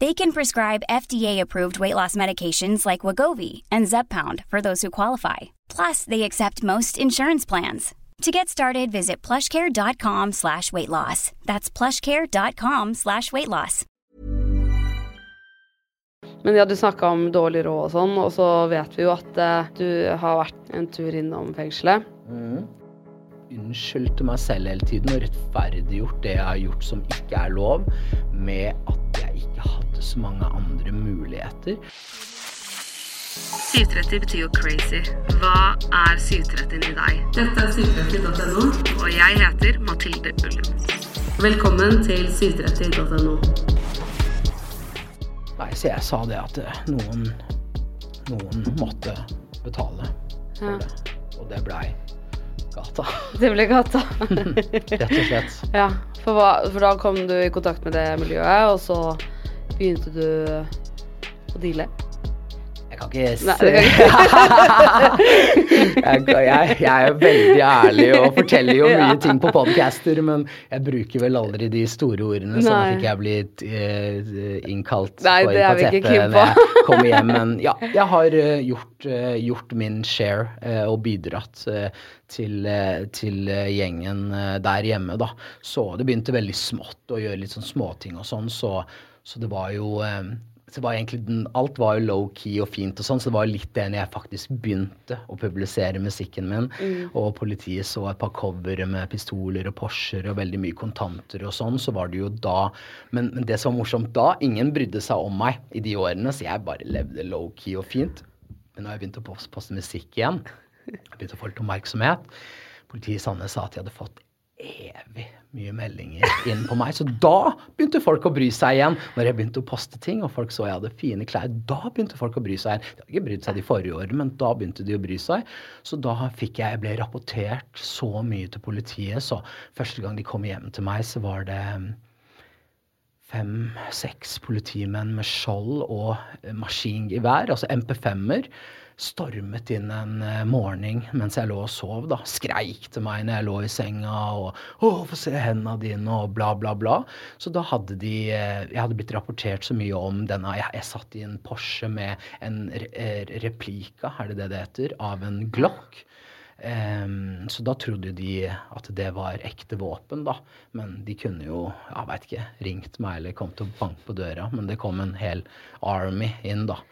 They can prescribe FDA-approved weight loss medications like Wagovi and Zeppound for those who qualify. Plus, they accept most insurance plans. To get started, visit plushcare.com slash weight loss. That's plushcare.com slash weight loss. Men ja, du snakka om dårlig råd og sånn, og så vet vi jo at uh, du har vært en tur innom fengselet. Mm. Unnskyldte meg selv hele tiden og rettferdiggjort det jeg har gjort som ikke er lov, med at jeg ikke så mange andre muligheter. 730 betyr jo crazy. Hva er 730 i deg? Dette er 730.no. Og jeg heter Mathilde Ullum. Velkommen til 730.no. Nei, så jeg sa det at eh, noen, noen måtte betale for Ja. det. Og det blei gata. Det ble gata. Rett og slett. ja, for, hva, for da kom du i kontakt med det miljøet, og så begynte du å deale. Jeg kan ikke Nei, se jeg, jeg, jeg er veldig ærlig og forteller jo mye ting på podcaster, men jeg bruker vel aldri de store ordene, sånn at ikke jeg blir eh, innkalt Nei, for teppet når jeg kommer hjem. Men ja, jeg har eh, gjort, eh, gjort min share og bidratt til, til gjengen der hjemme, da. Så det begynte veldig smått å gjøre litt sånn småting og sånn, så, så det var jo eh, så var egentlig Alt var jo low-key og fint, og sånn, så det var litt det når jeg faktisk begynte å publisere musikken min, og politiet så et par covere med pistoler og Porscher og veldig mye kontanter og sånn, så var det jo da. Men, men det som var morsomt da, ingen brydde seg om meg i de årene, så jeg bare levde low-key og fint. Men når jeg begynt å poste musikk igjen, jeg begynte å få litt oppmerksomhet. Politiet i Sandnes sa at de hadde fått evig mye meldinger inn på meg. Så da begynte folk å bry seg igjen. Når jeg begynte å poste ting, og folk så jeg hadde fine klær, da begynte folk å bry seg igjen. De hadde ikke brydd seg de forrige årene, men da begynte de å bry seg. Så da fikk jeg, jeg ble rapportert så mye til politiet, så første gang de kom hjem til meg, så var det fem-seks politimenn med skjold og maskingevær, altså MP5-er, stormet inn en eh, morgen mens jeg lå og sov, da. Skreik til meg når jeg lå i senga og 'Å, få se hendene dine', og bla, bla, bla. Så da hadde de eh, Jeg hadde blitt rapportert så mye om denne Jeg, jeg satt i en Porsche med en eh, replika, er det det det heter, av en Glock. Um, så da trodde de at det var ekte våpen, da. Men de kunne jo, jeg veit ikke, ringt meg eller kommet og banket på døra. Men det kom en hel army inn, da.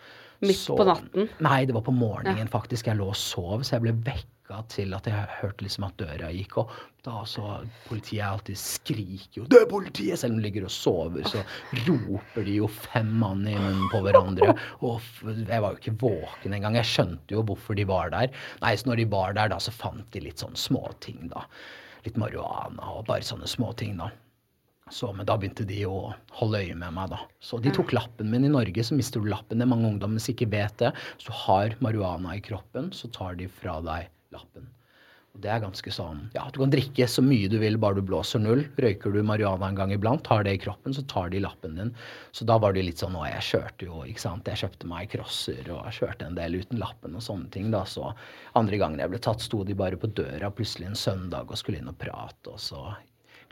Midt på natten? Nei, det var på morgenen faktisk. Jeg lå og sov, så jeg ble vekka til at jeg hørte liksom at døra gikk Og Da så Politiet alltid skriker jo 'Det er politiet!' Selv om de ligger og sover, så roper de jo fem mann i munnen på hverandre. Og jeg var jo ikke våken engang. Jeg skjønte jo hvorfor de var der. Nei, så når de var der, da, så fant de litt sånn småting, da. Litt marihuana og bare sånne småting, da. Så, men da begynte de å holde øye med meg, da. Så de tok lappen min i Norge, så mister du lappen. Det er mange ungdommer som ikke vet det. Hvis du har marihuana i kroppen, så tar de fra deg lappen. Og det er ganske sånn Ja, du kan drikke så mye du vil bare du blåser null. Røyker du marihuana en gang iblant, tar det i kroppen, så tar de lappen din. Så da var det litt sånn Å, jeg kjørte jo, ikke sant. Jeg kjøpte meg crosser og kjørte en del uten lappen og sånne ting, da. Så andre gangen jeg ble tatt, sto de bare på døra plutselig en søndag og skulle inn og prate, og så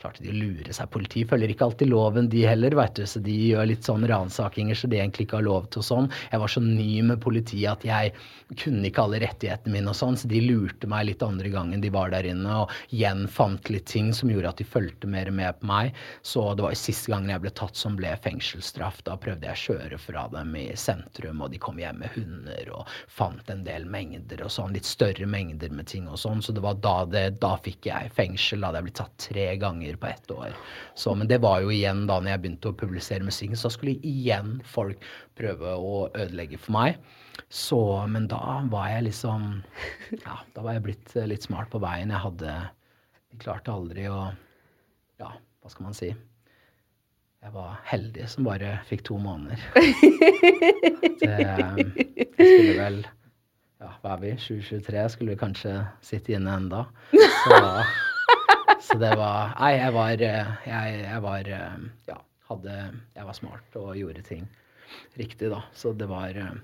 klarte de å lure seg. Politiet følger ikke alltid loven, de heller, vet du. Så de gjør litt sånn ransakinger så de egentlig ikke har lov til og sånn. Jeg var så ny med politiet at jeg kunne ikke alle rettighetene mine og sånn, så de lurte meg litt andre gangen de var der inne, og igjen fant litt ting som gjorde at de fulgte mer med på meg. Så det var jo siste gangen jeg ble tatt som ble fengselsstraff. Da prøvde jeg å kjøre fra dem i sentrum, og de kom hjem med hunder og fant en del mengder og sånn, litt større mengder med ting og sånn. Så det var da det Da fikk jeg fengsel. Da hadde jeg blitt tatt tre ganger ganger på ett år. Så, men det var jo igjen da når jeg begynte å publisere musikken, så skulle igjen folk prøve å ødelegge for meg. Så, men da var jeg liksom Ja, da var jeg blitt eh, litt smart på veien. Jeg hadde Jeg klarte aldri å Ja, hva skal man si? Jeg var heldig som bare fikk to måneder. Det, jeg skulle vel Ja, hva er vi? 2023? Skulle vi kanskje sitte inne enda. Så så det var Nei, jeg var Jeg, jeg var Ja, hadde Jeg var smart og gjorde ting riktig, da. Så det var eh,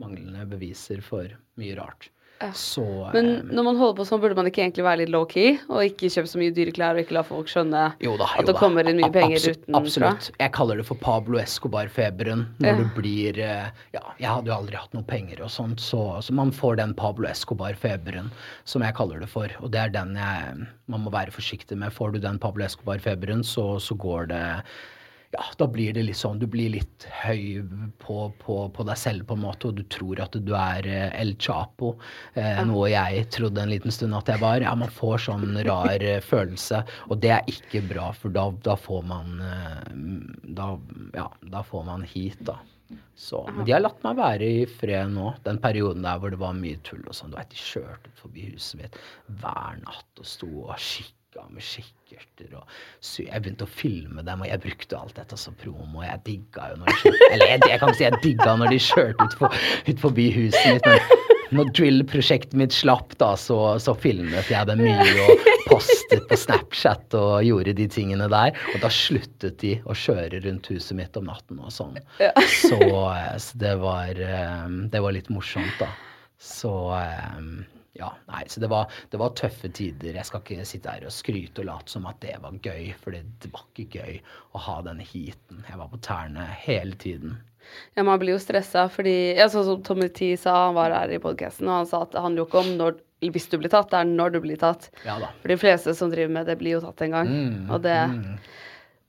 manglende beviser for mye rart. Ja. Så Men når man holder på sånn, burde man ikke egentlig være litt low-key? Og ikke kjøpe så mye dyre klær og ikke la folk skjønne jo da, jo at det kommer inn mye penger Absolut, utenfra? Absolutt. Jeg kaller det for Pablo Escobar-feberen. Når Ja. du blir eh, Ja, jeg hadde jo aldri hatt noe penger og sånt, så, så man får den Pablo Escobar-feberen, som jeg kaller det for. Og det er den jeg man må være forsiktig med. Får du den Pablo Escobar-feberen, så, så går det ja, da blir det litt sånn Du blir litt høy på, på, på deg selv, på en måte, og du tror at du er eh, El Chapo. Eh, noe jeg trodde en liten stund at jeg var. Ja, man får sånn rar eh, følelse, og det er ikke bra, for da, da får man eh, da, ja, da får man hit, da. Så, men de har latt meg være i fred nå. Den perioden der hvor det var mye tull og sånn. Du veit, de kjørte forbi huset mitt hver natt og sto og kikka med kikkerter og Jeg begynte å filme dem, og jeg brukte alt dette som promo. Jeg digga jo når de kjørte Eller jeg, jeg kan si jeg digga når de kjørte ut, for, ut forbi huset mitt, men når drill-prosjektet mitt slapp, da, så, så filmet jeg det mye og postet på Snapchat og gjorde de tingene der. Og da sluttet de å kjøre rundt huset mitt om natten og sånn. Så, eh, så det var eh, Det var litt morsomt, da. Så eh, ja, nei, så det var, det var tøffe tider. Jeg skal ikke sitte her og skryte og late som at det var gøy, for det, var ikke gøy å ha denne heaten. Jeg var på tærne hele tiden. Ja, man blir jo stressa fordi ja, Sånn som Tommy T sa, han var her i podkasten, og han sa at det handler jo ikke om når, hvis du blir tatt, det er når du blir tatt. Ja da. For de fleste som driver med det, blir jo tatt en gang. Mm, og det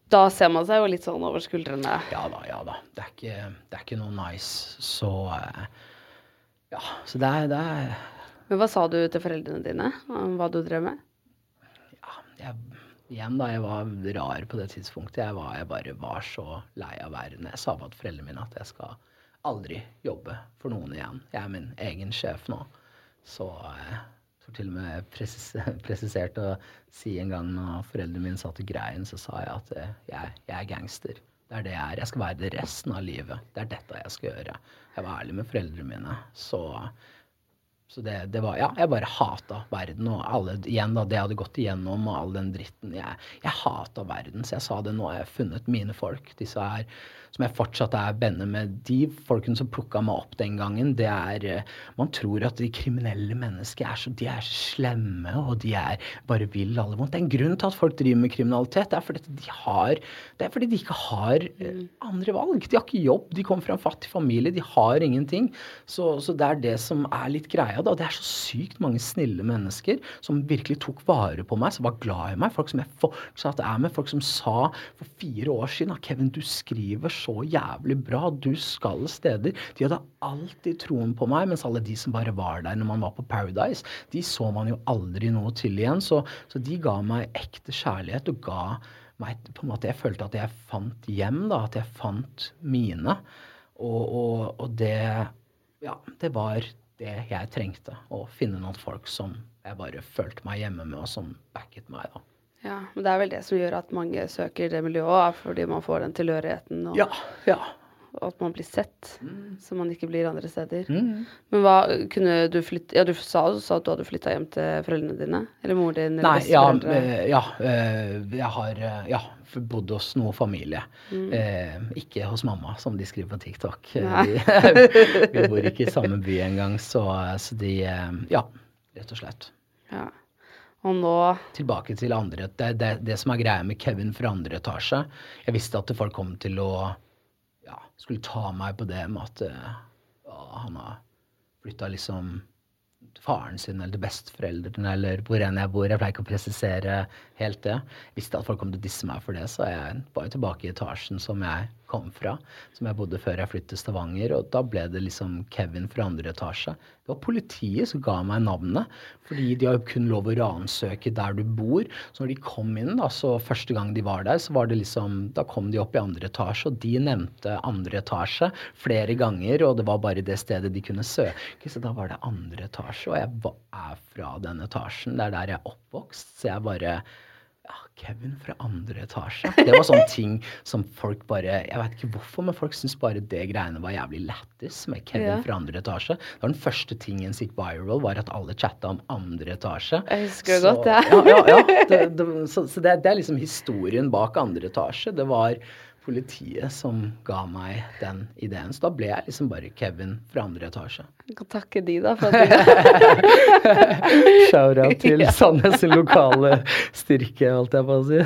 Da ser man seg jo litt sånn over skuldrene. Ja da, ja da. Det er ikke, det er ikke noe nice. Så eh, Ja, så det er, det er Men hva sa du til foreldrene dine om hva du drev med? ja, jeg, igjen da, jeg var rar på det tidspunktet. Jeg, var, jeg bare var så lei av verden. Jeg sa bare til foreldrene mine at jeg skal aldri jobbe for noen igjen. Jeg er min egen sjef nå. Så jeg får til og med presisert å si en gang når foreldrene mine satt i greien, så sa jeg at eh, jeg, jeg er gangster. Det er det jeg er. Jeg skal være det resten av livet. Det er dette jeg skal gjøre. Jeg var ærlig med foreldrene mine. Så så det, det var Ja, jeg bare hata verden og alle Igjen, da, det jeg hadde gått igjennom og all den dritten. Jeg, jeg hata verden, så jeg sa det. Nå har jeg funnet mine folk. Disse her som jeg fortsatt er venner med. De folkene som plukka meg opp den gangen, det er eh, Man tror at de kriminelle menneskene er så, de er slemme, og de er bare vil alle vondt. Det er en grunn til at folk driver med kriminalitet. Det er fordi de har Det er fordi de ikke har eh, andre valg. De har ikke jobb. De kommer fra en fattig familie. De har ingenting. Så, så det er det som er litt greia, da. Det er så sykt mange snille mennesker som virkelig tok vare på meg, som var glad i meg. Folk som jeg fortsatt er med. Folk som sa for fire år siden at Kevin, du skriver så jævlig bra. Du skal steder. De hadde alltid troen på meg, mens alle de som bare var der når man var på Paradise, de så man jo aldri noe til igjen. Så, så de ga meg ekte kjærlighet og ga meg på en måte Jeg følte at jeg fant hjem, da. At jeg fant mine. Og, og, og det Ja, det var det jeg trengte. Å finne noen folk som jeg bare følte meg hjemme med, og som backet meg, da. Ja, men det er vel det som gjør at mange søker det miljøet, fordi man får den tilhørigheten. Og, Ja, ja. At man blir sett, Mm. så man ikke blir andre steder. Men hva kunne du flytte Ja, du sa, du sa at du hadde flytta hjem til foreldrene dine? Eller moren din? Eller Nei, ja, eh, ja eh, jeg har eh, ja, bodd hos noe familie. Mm. Eh, ikke hos mamma, som de skriver på TikTok. Vi, vi bor ikke i samme by engang, så, så de Ja, rett og slett. Ja. Og nå Tilbake til andre det, det, det som er greia med Kevin fra andre etasje Jeg visste at folk kom til å ja, skulle ta meg på det med at eh, ja, han har flytta liksom faren sin eller besteforeldrene eller hvor enn jeg bor. Jeg pleier ikke å presisere helt det. Jeg visste at folk kom til å disse meg for det, så jeg var jo tilbake i etasjen som jeg kom fra, som jeg bodde før jeg flyttet til Stavanger, og da ble det liksom Kevin fra andre etasje. Det var politiet som ga meg navnet, fordi de har kun lov å ransøke der du bor. Så når de kom inn, da, så første gang de var der, så var det liksom Da kom de opp i andre etasje, og de nevnte andre etasje flere ganger, og det var bare det stedet de kunne søke, så da var det andre etasje, og jeg er fra den etasjen. Det er der jeg er oppvokst, så jeg bare Kevin fra andre etasje. Det var sånne ting som folk bare Jeg vet ikke hvorfor, men folk syntes bare det greiene var jævlig lættis med Kevin Ja. fra andre etasje. Det var den første tingen som gikk viral, var at alle chatta om andre etasje. Jeg husker Så- godt, ja. ja, ja, Det, det, så så det, det er liksom historien bak andre etasje. Det var politiet som ga meg den ideen. Så da ble jeg liksom bare Kevin fra andre etasje. Du kan takke de, da, for at du... Shout-out til Sandnes lokale styrke, holdt jeg på å si.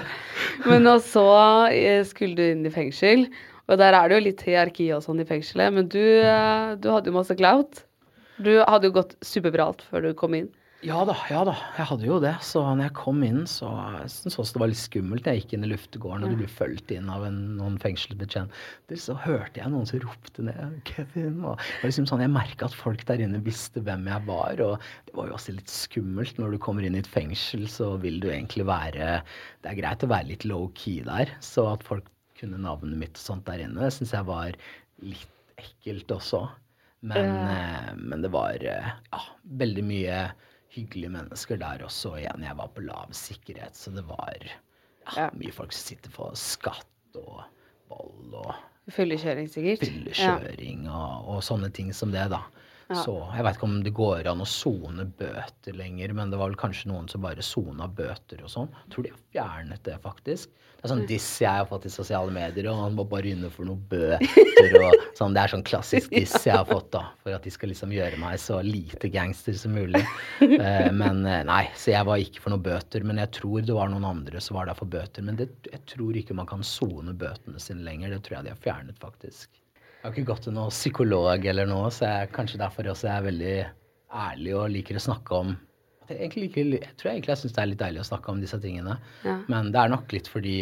Men og så eh, skulle du inn i fengsel, og der er det jo litt hierarki og sånn i fengselet, men du, eh, du hadde jo masse clout. Du hadde jo gått superbra alt før du kom inn. Ja da, ja da. Jeg hadde jo det. Så når jeg kom inn, så syntes jeg det var litt skummelt. Jeg gikk inn i luftegården, og du ble fulgt inn av en, noen fengselsbetjenter. Så hørte jeg noen som ropte ned 'Kevin'. Og det var liksom sånn, Jeg merka at folk der inne visste hvem jeg var. Og det var jo også litt skummelt. Når du kommer inn i et fengsel, så vil du egentlig være Det er greit å være litt low-key der. Så at folk kunne navnet mitt og sånt der inne, det syns jeg var litt ekkelt også. Men, eh, men det var eh, ja, veldig mye hyggelige mennesker der også. Igjen, jeg var på lav sikkerhet, så det var ja, mye folk som sitter på skatt og vold og Fyllekjøring, sikkert. Fyllekjøring og, og sånne ting som det, da. Så jeg veit ikke om det går an å sone bøter lenger, men det var vel kanskje noen som bare sona bøter og sånn. Tror de har fjernet det, faktisk. Det er sånn diss jeg har fått i sosiale medier, og han må bare inne for noen bøter og sånn. Det er sånn klassisk diss jeg har fått, da, for at de skal liksom gjøre meg så lite gangster som mulig. Eh, men eh, nei, så jeg var ikke for noen bøter. Men jeg tror det var noen andre som var der for bøter. Men det, jeg tror ikke man kan sone bøtene sine lenger. Det tror jeg de har fjernet, faktisk. Jeg har ikke gått til noen psykolog eller noe, så jeg, kanskje derfor også jeg er veldig ærlig og liker å snakke om jeg, liker, jeg tror egentlig jeg syns det er litt deilig å snakke om disse tingene. Ja. Men det er nok litt fordi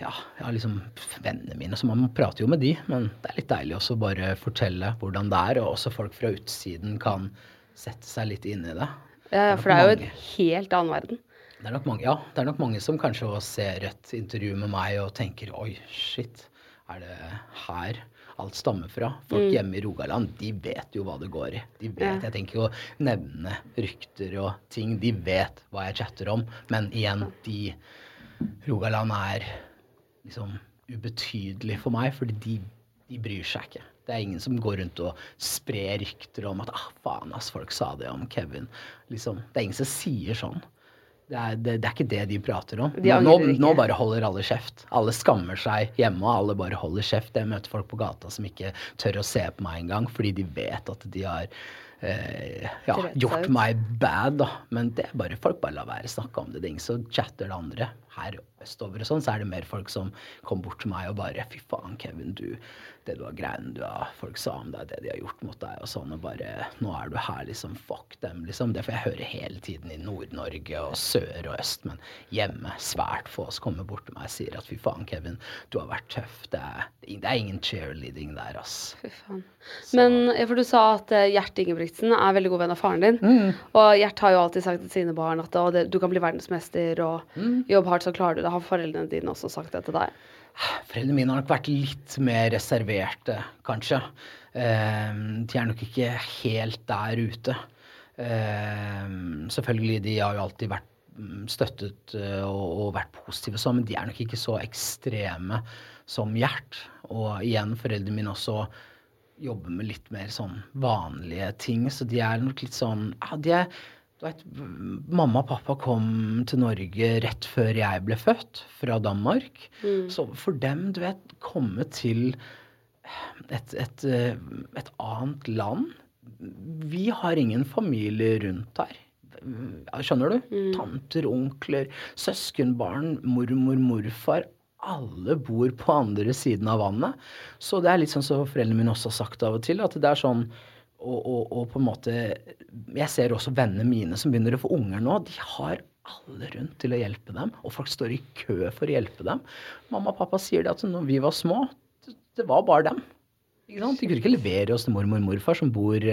ja, jeg har liksom vennene mine, så man prater jo med de. Men det er litt deilig også bare fortelle hvordan det er, og også folk fra utsiden kan sette seg litt inn i det. Ja, nok for det er jo mange. et helt annen verden. Det er nok mange, ja, det er nok mange som kanskje ser et intervju med meg og tenker oi, shit, er det her alt stammer fra? Folk hjemme i Rogaland, de vet jo hva det går i. De vet, Ja. Jeg tenker jo å nevne rykter og ting. De vet hva jeg chatter om. Men igjen, de Rogaland er liksom ubetydelig for meg, fordi de, de bryr seg ikke. Det er ingen som går rundt og sprer rykter om at ah, faen ass, folk sa det om Kevin. Liksom, det er ingen som sier sånn. Det er, det, det er ikke det de prater om. De nå, nå, bare holder alle kjeft. Alle skammer seg hjemme, og alle bare holder kjeft. Jeg møter folk på gata som ikke tør å se på meg engang, fordi de vet at de har eh, ja, gjort meg bad, da. Men det er bare folk bare lar være å snakke om det. Ingen som chatter det andre. Her østover og sånn, så er det mer folk som kommer bort til meg og bare Fy faen, Kevin, du Det du har greiene du har Folk sa om deg, det de har gjort mot deg og sånn, og bare Nå er du her, liksom. Fuck dem, liksom. Det får jeg høre hele tiden i Nord-Norge og sør og øst, men hjemme svært få som kommer bort til meg og sier at fy faen, Kevin, du har vært tøff. Det er, det er ingen cheerleading der, ass. Fy faen. Men ja, for du sa at eh, Gjert Ingebrigtsen er veldig god venn av faren din. Mm. Og Gjert har jo alltid sagt til sine barn at det, du kan bli verdensmester og Mm. jobb hardt, så klarer du det. Har foreldrene dine også sagt det til deg? Foreldrene mine har nok vært litt mer reserverte, kanskje. Eh, de er nok ikke helt der ute. Eh, selvfølgelig, de har jo alltid vært mm, støttet eh, og, vært positive sånn, men de er nok ikke så ekstreme som Gjert. Og igjen, foreldrene mine også jobber med litt mer sånn vanlige ting, så de er nok litt sånn ja, de er du vet, Mamma og pappa kom til Norge rett før jeg ble født, fra Danmark. Så for dem, du vet, komme til et, et, eh, et annet land Vi har ingen familie rundt her. Skjønner du? Tanter, onkler, søskenbarn, mormor, morfar. Alle bor på andre siden av vannet. Så det er litt sånn som foreldrene mine også har sagt av og til, at det er sånn og, og, og på en måte Jeg ser også vennene mine som begynner å få unger nå. De har alle rundt til å hjelpe dem, og folk står i kø for å hjelpe dem. Mamma og pappa sier det at når vi var små, det, var bare dem. De kunne ikke levere oss til mormor og morfar som bor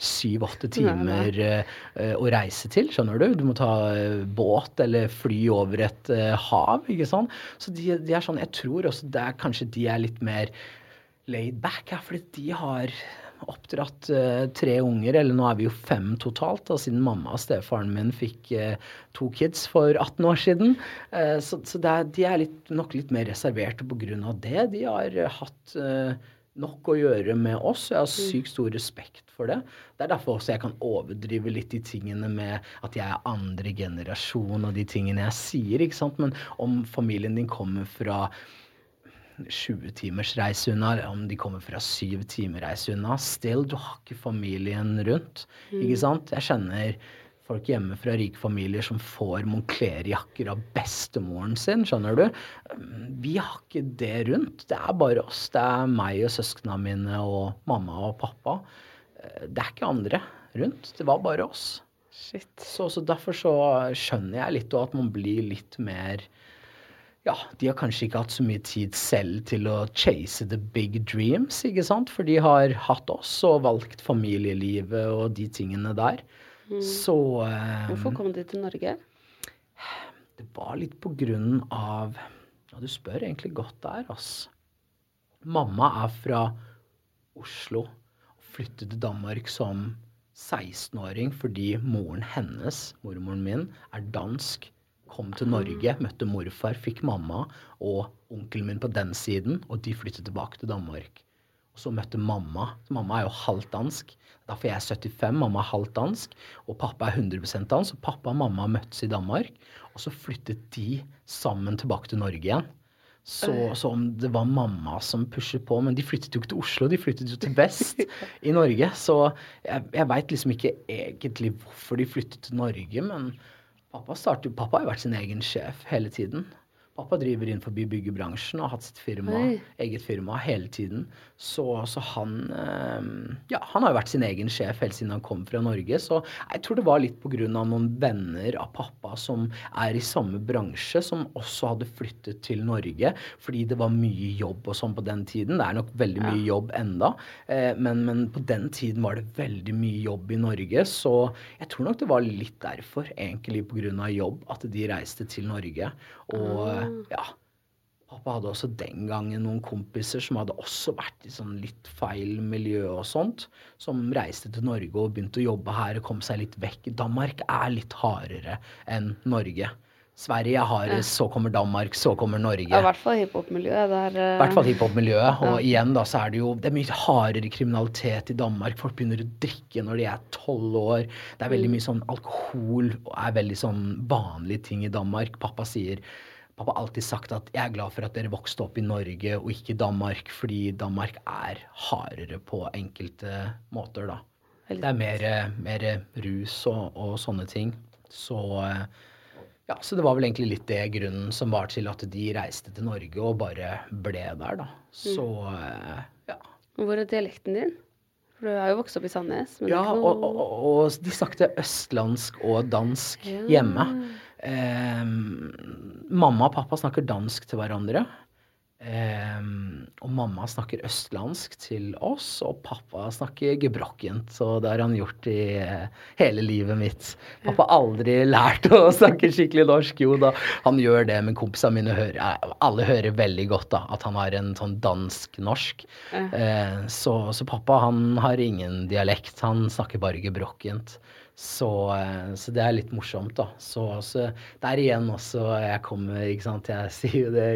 syv-åtte timer eh, å reise til. Skjønner du? Du må ta eh, båt eller fly over et eh, hav. ikke sant? Så de, de er sånn, jeg tror også det er kanskje de er litt mer laid back, ja, fordi de har oppdratt eh, tre unger, eller nå er vi jo fem totalt, da, siden mamma og stefaren min fikk eh, to kids for 18 år siden. Eh, så så er, de er litt, nok litt mer reserverte av det. De har hatt nok å gjøre med oss. Jeg har sykt stor respekt for det. Det er derfor også jeg kan overdrive litt de tingene med at jeg er andre generasjon og de tingene jeg sier. ikke sant? Men om familien din kommer fra 20 timers reise unna, om de kommer fra 7 timer reise unna, still, du har ikke familien rundt. Ikke sant? Jeg kjenner folk hjemme fra rike familier som får Moncler-jakker av bestemoren sin, skjønner du? Vi har ikke det rundt. Det er bare oss. Det er meg og søsknene mine og mamma og pappa. Eh, Det er ikke andre rundt. Det var bare oss. Shit. Så, så derfor så skjønner jeg litt og at man blir litt mer ja, de har kanskje ikke hatt så mye tid selv til å chase the big dreams, ikke sant? For de har hatt oss og valgt familielivet og de tingene der. Så um, Hvorfor kom de til Norge? det var litt på grunn av Ja, du spør egentlig godt der, ass. Mamma er fra Oslo og flyttet til Danmark som 16-åring fordi moren hennes, mormoren min, er dansk. Kom til Norge, møtte morfar, fikk mamma og onkelen min på den siden, og de flyttet tilbake til Danmark. Og så møtte mamma. Mamma er jo halvt dansk. Derfor jeg er 75, mamma er halvt dansk. Og pappa er 100% dansk. Så pappa og mamma møttes i Danmark. Og så flyttet de sammen tilbake til Norge igjen. Så, så om det var mamma som pushet på Men de flyttet jo ikke til Oslo, de flyttet jo til vest i Norge. Så jeg, jeg veit liksom ikke egentlig hvorfor de flyttet til Norge, men pappa, startet, pappa har jo vært sin egen sjef hele tiden. Pappa driver inn forbi byggebransjen og har hatt sitt firma, Oi. eget firma hele tiden. Så, så han eh, Ja, han har jo vært sin egen sjef helt siden han kom fra Norge. Så jeg tror det var litt av noen venner av pappa som er i samme bransje, som også hadde flyttet til Norge fordi det var mye jobb og sånn på den tiden. Det er nok veldig mye jobb enda, eh, men, men på den tiden var det veldig mye jobb i Norge. Så jeg tror nok det var litt derfor, egentlig av jobb, at de reiste til Norge. Og ja. Pappa hadde også den gangen noen kompiser som hadde også vært i sånn litt feil miljø og sånt, som reiste til Norge og begynte å jobbe her og kom seg litt vekk. Danmark er litt hardere enn Norge. Sverige er hardest, så kommer Danmark, så kommer Norge. Ja, I hvert fall hiphop-miljøet. Der I hvert fall hiphop-miljøet. Og igjen da, så er det jo det er mye hardere kriminalitet i Danmark. Folk begynner å drikke når de er tolv år. Det er veldig mye sånn alkohol og er veldig sånn vanlige ting i Danmark. Pappa sier Pappa har alltid sagt at jeg er glad for at dere vokste opp i Norge og ikke Danmark, fordi Danmark er hardere på enkelte måter, da. Det er mer, mer rus og, og sånne ting. Så eh, ja, så det var vel egentlig litt det grunnen som var til at de reiste til Norge og bare ble der, da. Så eh, ja. Hvor er dialekten din? For du har jo vokst opp i Sandnes. Men Ja, ikke og, og, og de snakket østlandsk og dansk Ja. hjemme. Ehm, mamma og pappa snakker dansk til hverandre. Eh, og mamma snakker østlandsk til oss, og pappa snakker gebrokkent. Så det har han gjort i eh, hele livet mitt. Pappa har aldri lært å snakke skikkelig norsk. Jo da, han gjør det, men kompisene mine hører eh, Alle hører veldig godt da, at han har en sånn dansk-norsk. Eh, så, så pappa han har ingen dialekt, han snakker bare gebrokkent. Så, eh, så det er litt morsomt, da. Så, så der igjen også jeg kommer, ikke sant. Jeg sier jo det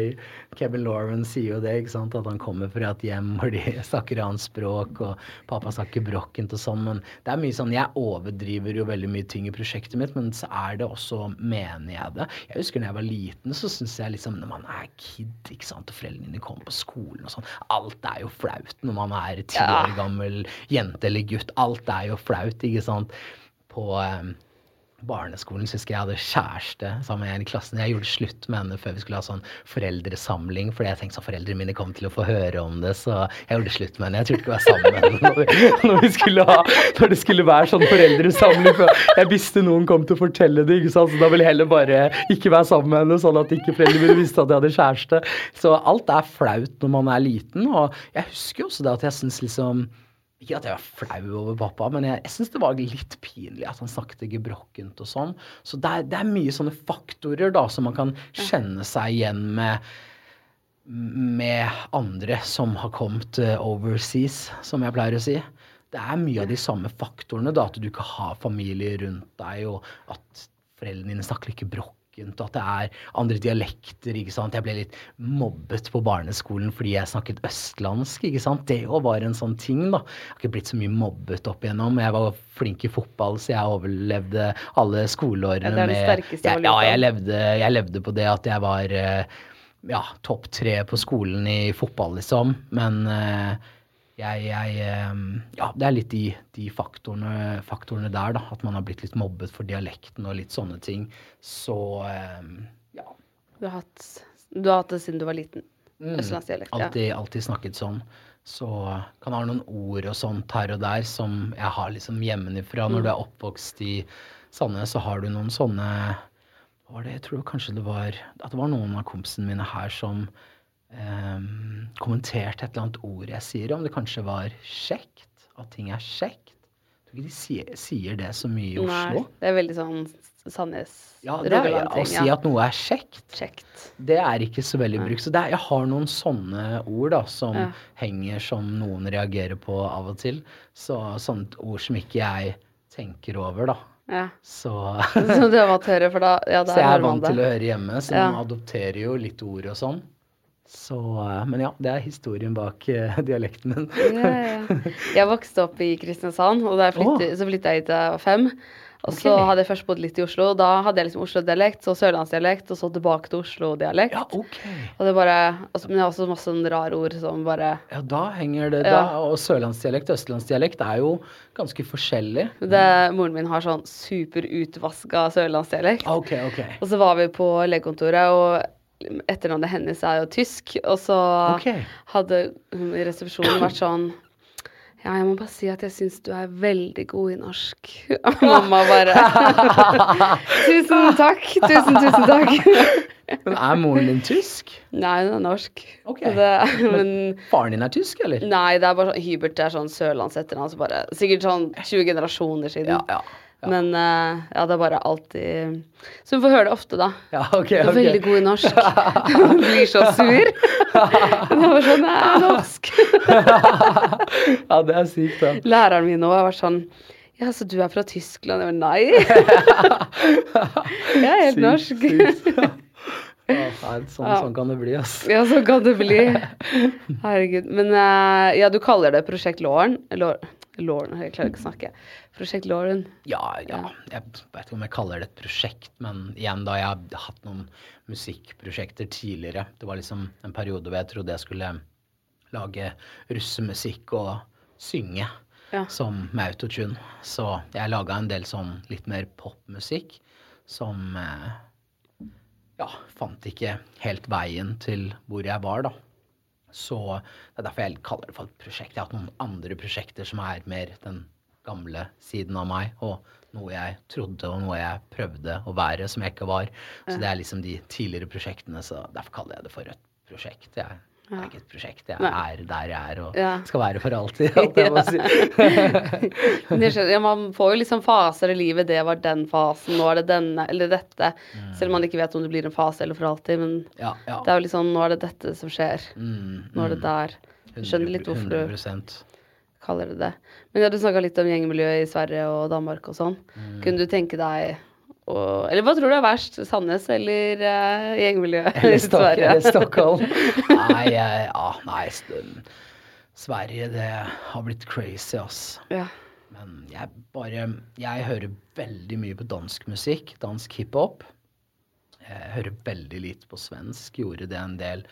Kevin Lauren sier jo det, ikke sant, at han kommer fra et hjem hvor de snakker annet språk, og pappa snakker brokkent og sånn, men det er mye sånn Jeg overdriver jo veldig mye ting i prosjektet mitt, men så er det også Mener jeg det? Jeg husker når jeg var liten, så syns jeg liksom Når man er kid, ikke sant, og foreldrene dine kommer på skolen og sånn Alt er jo flaut når man er ti år gammel jente eller gutt. Alt er jo flaut, ikke sant. På eh, barneskolen så husker jeg hadde kjæreste sammen med en i klassen. Jeg gjorde slutt med henne før vi skulle ha sånn foreldresamling, fordi jeg tenkte at foreldrene mine kom til å få høre om det, så jeg gjorde slutt med henne. Jeg turte ikke å være sammen med henne når, vi- skulle ha, når det skulle være sånn foreldresamling. For jeg visste noen kom til å fortelle det, ikke sant? så da ville jeg heller bare ikke være sammen med henne, sånn at ikke foreldrene mine visste at jeg hadde kjæreste. Så alt er flaut når man er liten, og jeg husker også det at jeg syns liksom ikke at jeg var flau over pappa, men jeg, jeg syns det var litt pinlig at han snakket gebrokkent og sånn. Så det er, det er mye sånne faktorer da som man kan kjenne seg igjen med med andre som har kommet eh, overseas, som jeg pleier å si. Det er mye av de samme faktorene, da, at du ikke har familie rundt deg, og at foreldrene dine snakker ikke brokkent, og at det er andre dialekter. ikke sant? Jeg ble litt mobbet på barneskolen fordi jeg snakket østlandsk. ikke sant? Det òg var en sånn ting, da. Jeg har ikke blitt så mye mobbet opp igjennom. Jeg var flink i fotball, så jeg overlevde alle skoleårene Ja, med jeg, Ja, jeg levde, jeg levde på det at jeg var eh, ja, topp tre på skolen i fotball, liksom. Men eh, jeg, jeg eh, Ja, det er litt de, de faktorene, faktorene der, da. At man har blitt litt mobbet for dialekten og litt sånne ting. Så eh, ja. Du har hatt, du har hatt det siden du var liten. Østlandsdialekt. Ja. Alltid, alltid snakket sånn. Så kan ha noen ord og sånt her og der som jeg har liksom hjemmefra. Når du er oppvokst i Sandnes, så har du noen sånne var det, Jeg tror kanskje det var at det var noen av kompisene mine her som ehm, kommenterte et eller annet ord jeg sier, om det kanskje var kjekt. At ting er kjekt. Jeg tror ikke de sier, sier det så mye i Oslo. Nei, det er veldig sånn Sandnes, Ja, det er, Å si at noe er kjekt, Kjekt. det er ikke så veldig brukt. Så er, jeg har noen sånne ord da, som Ja. henger som noen reagerer på av og til. Så sånne ord som ikke jeg tenker over, da. Ja. Så, Så du har vant til å høre, for da ja, så jeg er vant til å høre hjemme, så Ja. man adopterer jo litt ord og sånn. Så, eh, men ja, det er historien bak eh, dialekten min. Ja, ja. Jeg vokste opp i Kristiansand, og flyttet, så flytta jeg hit da jeg var fem. Og så hadde jeg først bodd litt i Oslo. Da hadde jeg liksom Oslo-dialekt, så sørlandsdialekt, og så tilbake til Oslo-dialekt. Ja, ok. Og det bare, altså, men jeg har også masse sånne rare ord som bare Ja, da henger det Ja. da. Og sørlandsdialekt og østlandsdialekt er jo ganske forskjellig. det, Moren min har sånn superutvaska sørlandsdialekt. Ok, ok. Og så var vi på legekontoret, og etternavnet hennes er jo tysk. Og så okay. hadde hun i resepsjonen vært sånn Ja, jeg må bare si at jeg syns du er veldig god i norsk. Og mamma bare Tusen takk. Tusen, tusen takk. Men er moren din tysk? Nei, hun er norsk. Ok. Det, men Faren din er tysk, eller? nei, det er bare sånn Hybert er sånn sørlandsetternavn, så bare Sikkert sånn 20 generasjoner siden. Ja, ja. Ja. Men uh, ja, det er bare alltid Så hun får høre det ofte, da. Ja, okay, er veldig god i norsk. Hun blir så sur. Hun er bare sånn Jeg er norsk. ja, det er sykt, da. Læreren min òg har vært sånn Ja, så du er fra Tyskland? Jeg bare nei. Jeg er helt Sykt, norsk. Sånn, Ja. sånn kan det bli, ass. Ja, sånn kan det bli. Herregud. Men eh, ja, du kaller det Prosjekt Lauren. Lauren, jeg klarer ikke å snakke. Prosjekt Lauren. Ja, ja. Jeg vet ikke om jeg kaller det et prosjekt, men igjen da, jeg har hatt noen musikkprosjekter tidligere. Det var liksom en periode hvor jeg trodde jeg skulle lage russemusikk og synge Ja. som med autotune. Så jeg laga en del sånn litt mer popmusikk som eh, ja, fant ikke helt veien til hvor jeg var, da. Så det er derfor jeg kaller det for et prosjekt. Jeg har hatt noen andre prosjekter som er mer den gamle siden av meg, og noe jeg trodde og noe jeg prøvde å være som jeg ikke var. Så det er liksom de tidligere prosjektene, så derfor kaller jeg det for et prosjekt. Jeg det er ikke et prosjekt. Jeg er der jeg er og Ja. skal være for alltid. Si. Ja, man får jo liksom faser i livet. Det var den fasen, nå er det denne, eller dette. Selv om man ikke vet om det blir en fase eller for alltid. Men Ja, det er jo liksom sånn, nå er det dette som skjer. Mm, Nå er det der. Jeg skjønner litt hvorfor du 100%. kaller det det. Men ja, du snakka litt om gjengmiljøet i Sverige og Danmark og sånn. Mm. Kunne du tenke deg og Eller hva tror du er verst? Sandnes eller uh, gjengmiljøet i Sverige? eller Stockholm. Nei, ja, nei Sverige, det har blitt crazy, ass. Ja. Men jeg bare Jeg hører veldig mye på dansk musikk, dansk hiphop. Jeg hører veldig lite på svensk. Gjorde det en del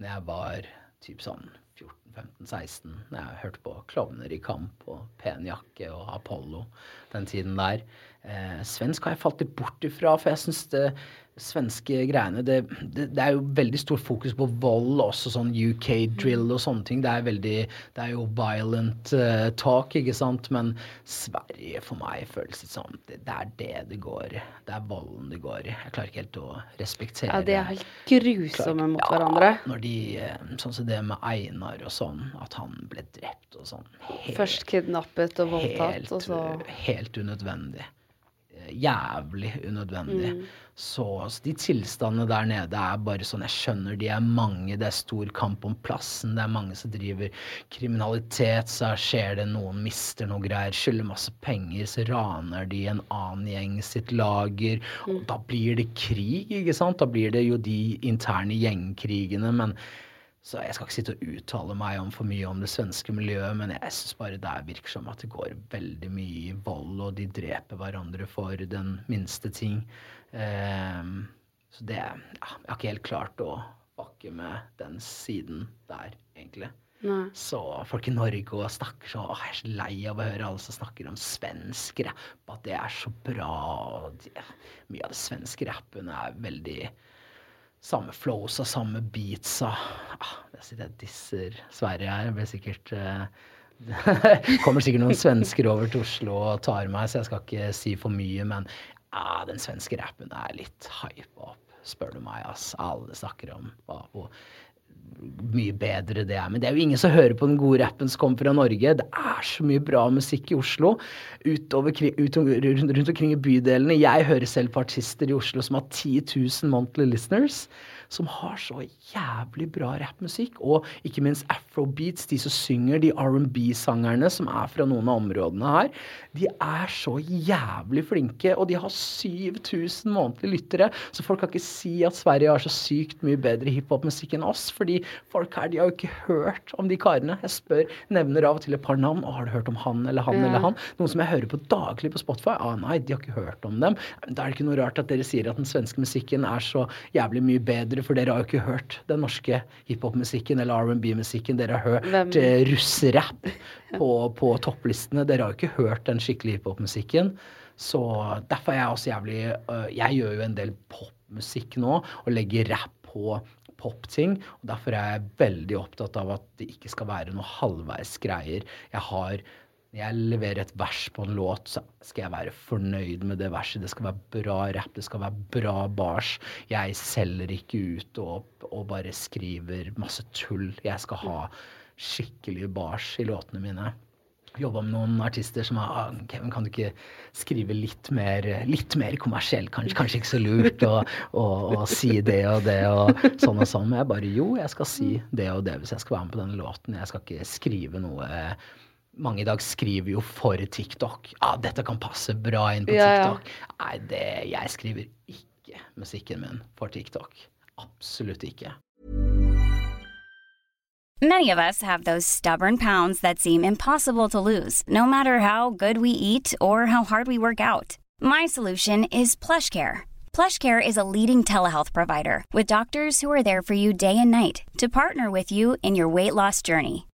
når jeg var typ sånn 14-15-16. Når jeg hørte på Klovner i kamp og Pen jakke og Apollo den tiden der. Eh, svensk har jeg falt litt bort ifra, for jeg syns det svenske greiene det, det, det er jo veldig stor fokus på vold, også sånn UK drill og sånne ting. Det er veldig Det er jo violent uh, talk, ikke sant? Men Sverige for meg føles litt sånn det, det er det det går Det er volden det går i. Jeg klarer ikke helt å respektere ja, de er helt grusomme mot ja, hverandre. Når de, eh, sånn som det med Einar og sånn, at han ble drept og sånn. Helt, Først kidnappet og voldtatt, helt, og så helt unødvendig. Jævlig unødvendig. Mm. Så, så de tilstandene der nede er bare sånn Jeg skjønner de er mange, det er stor kamp om plassen, det er mange som driver kriminalitet, så skjer det noen mister noe greier, skylder masse penger, så raner de en annen gjeng sitt lager, og Mm. da blir det krig, ikke sant? Da blir det jo de interne gjengkrigene, men så jeg skal ikke sitte og uttale meg om for mye om det svenske miljøet, men jeg syns bare det virker som at det går veldig mye i vold, og de dreper hverandre for den minste ting. Ehm, så det ja, Jeg har ikke helt klart å bakke med den siden der, egentlig. Nei. Så folk i Norge og snakker så jeg er så lei av å høre alle som snakker om svensk rapp, at det er så bra. og de, Mye av det svenske rappen er veldig samme flows og samme beatsa. Ah, jeg sitter jeg disser Sverige her. Det blir sikkert eh, kommer sikkert noen svensker over til Oslo og tar meg, så jeg skal ikke si for mye. Men ah, den svenske rappen er litt hype up, spør du meg. ass. Alle snakker om hvor mye bedre det er. Men det er jo ingen som hører på den gode rappen som kommer fra Norge. Det er så mye bra musikk i Oslo. Utover, ut, rundt, omkring i bydelene. Jeg hører selv på artister i Oslo som har 10 000 monthly listeners. Som har så jævlig bra rappmusikk. Og ikke minst afrobeats, de som synger, de R&B-sangerne som er fra noen av områdene her. De er så jævlig flinke, og de har 7000 månedlige lyttere. Så folk kan ikke si at Sverige har så sykt mye bedre hiphopmusikk enn oss. Fordi folk her, de har jo ikke hørt om de karene. Jeg spør, nevner av og til et par navn. Har du hørt om han eller han Ja. eller han? Noen som jeg hører på daglig på Spotify. Ah, nei, de har ikke hørt om dem. Da er det ikke noe rart at dere sier at den svenske musikken er så jævlig mye bedre, for dere har jo ikke hørt den norske hiphop-musikken eller R&B-musikken. Dere har hørt Hvem? eh, russerapp på, på topplistene. Dere har jo ikke hørt den skikkelige hiphop-musikken. Så derfor er jeg også jævlig øh, Jeg gjør jo en del popmusikk nå, og legger rapp på popting. Og derfor er jeg veldig opptatt av at det ikke skal være noe halvveis greier. Jeg har jeg leverer et vers på en låt, så skal jeg være fornøyd med det verset. Det skal være bra rapp, det skal være bra bars. Jeg selger ikke ut og, og bare skriver masse tull. Jeg skal ha skikkelig bars i låtene mine. Jobba med noen artister som har ah, Kevin, kan du ikke skrive litt mer, litt mer kommersiell? Kanskje, kanskje ikke så lurt å, å, å si det og det og sånn og sånn. Men jeg bare jo, jeg skal si det og det hvis jeg skal være med på denne låten. Jeg skal ikke skrive noe mange i dag skriver jo for TikTok. Ja, dette kan passe bra inn på Ja, ja. Nei, det, jeg skriver ikke musikken min for TikTok. Absolutt ikke. Many of us have those stubborn pounds that seem impossible to lose, no matter how good we eat or how hard we work out. My solution is PlushCare. PlushCare is a leading telehealth provider with doctors who are there for you day and night to partner with you in your weight loss journey.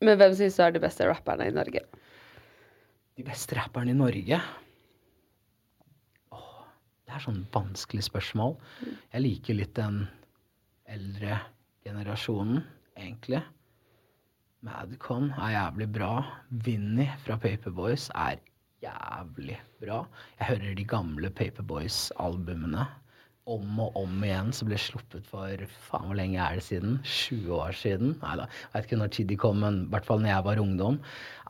Men hvem syns du er de beste rapperne i Norge? De beste rapperne i Norge? Åh, det er sånn vanskelig spørsmål. Jeg liker litt den eldre generasjonen, egentlig. Madcon er jævlig bra. Vinny fra Paperboys er jævlig bra. Jeg hører de gamle Paperboys-albumene om og om igjen, som ble sluppet for faen hvor lenge er det siden? 20 år siden? Nei da, vet ikke når tid de kom, men i hvert fall når jeg var ungdom.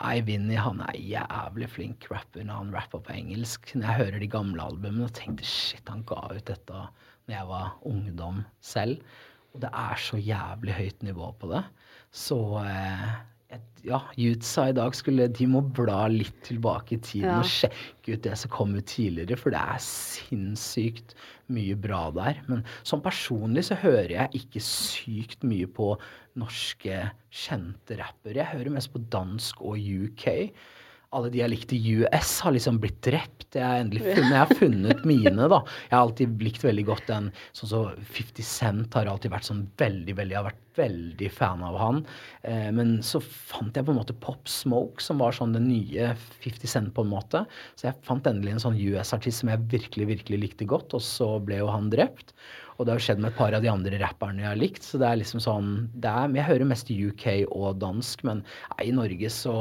I Vinny han er jævlig flink rapper når han rapper på engelsk. Når jeg hører de gamle albumene tenkte shit, han ga ut dette når jeg var ungdom selv. Og det er så jævlig høyt nivå på det. Så eh, ja, Jutsa i dag skulle De må bla litt tilbake i tiden Ja. og sjekke ut det som kom ut tidligere, for det er sinnssykt mye bra der. Men sånn personlig så hører jeg ikke sykt mye på norske kjente rappere. Jeg hører mest på dansk og UK. Alle de jeg likte i US, har liksom blitt drept. Jeg har endelig funnet, jeg har funnet mine, da. Jeg har alltid likt veldig godt den Sånn som 50 Cent har alltid vært sånn veldig, veldig Jeg har vært veldig fan av han. Eh, men så fant jeg på en måte Pop Smoke, som var sånn den nye 50 Cent, på en måte. Så jeg fant endelig en sånn US-artist som jeg virkelig, virkelig likte godt, og så ble jo han drept. Og det har skjedd med et par av de andre rapperne jeg har likt. Så det er liksom sånn er, Jeg hører mest UK og dansk, men nei, i Norge så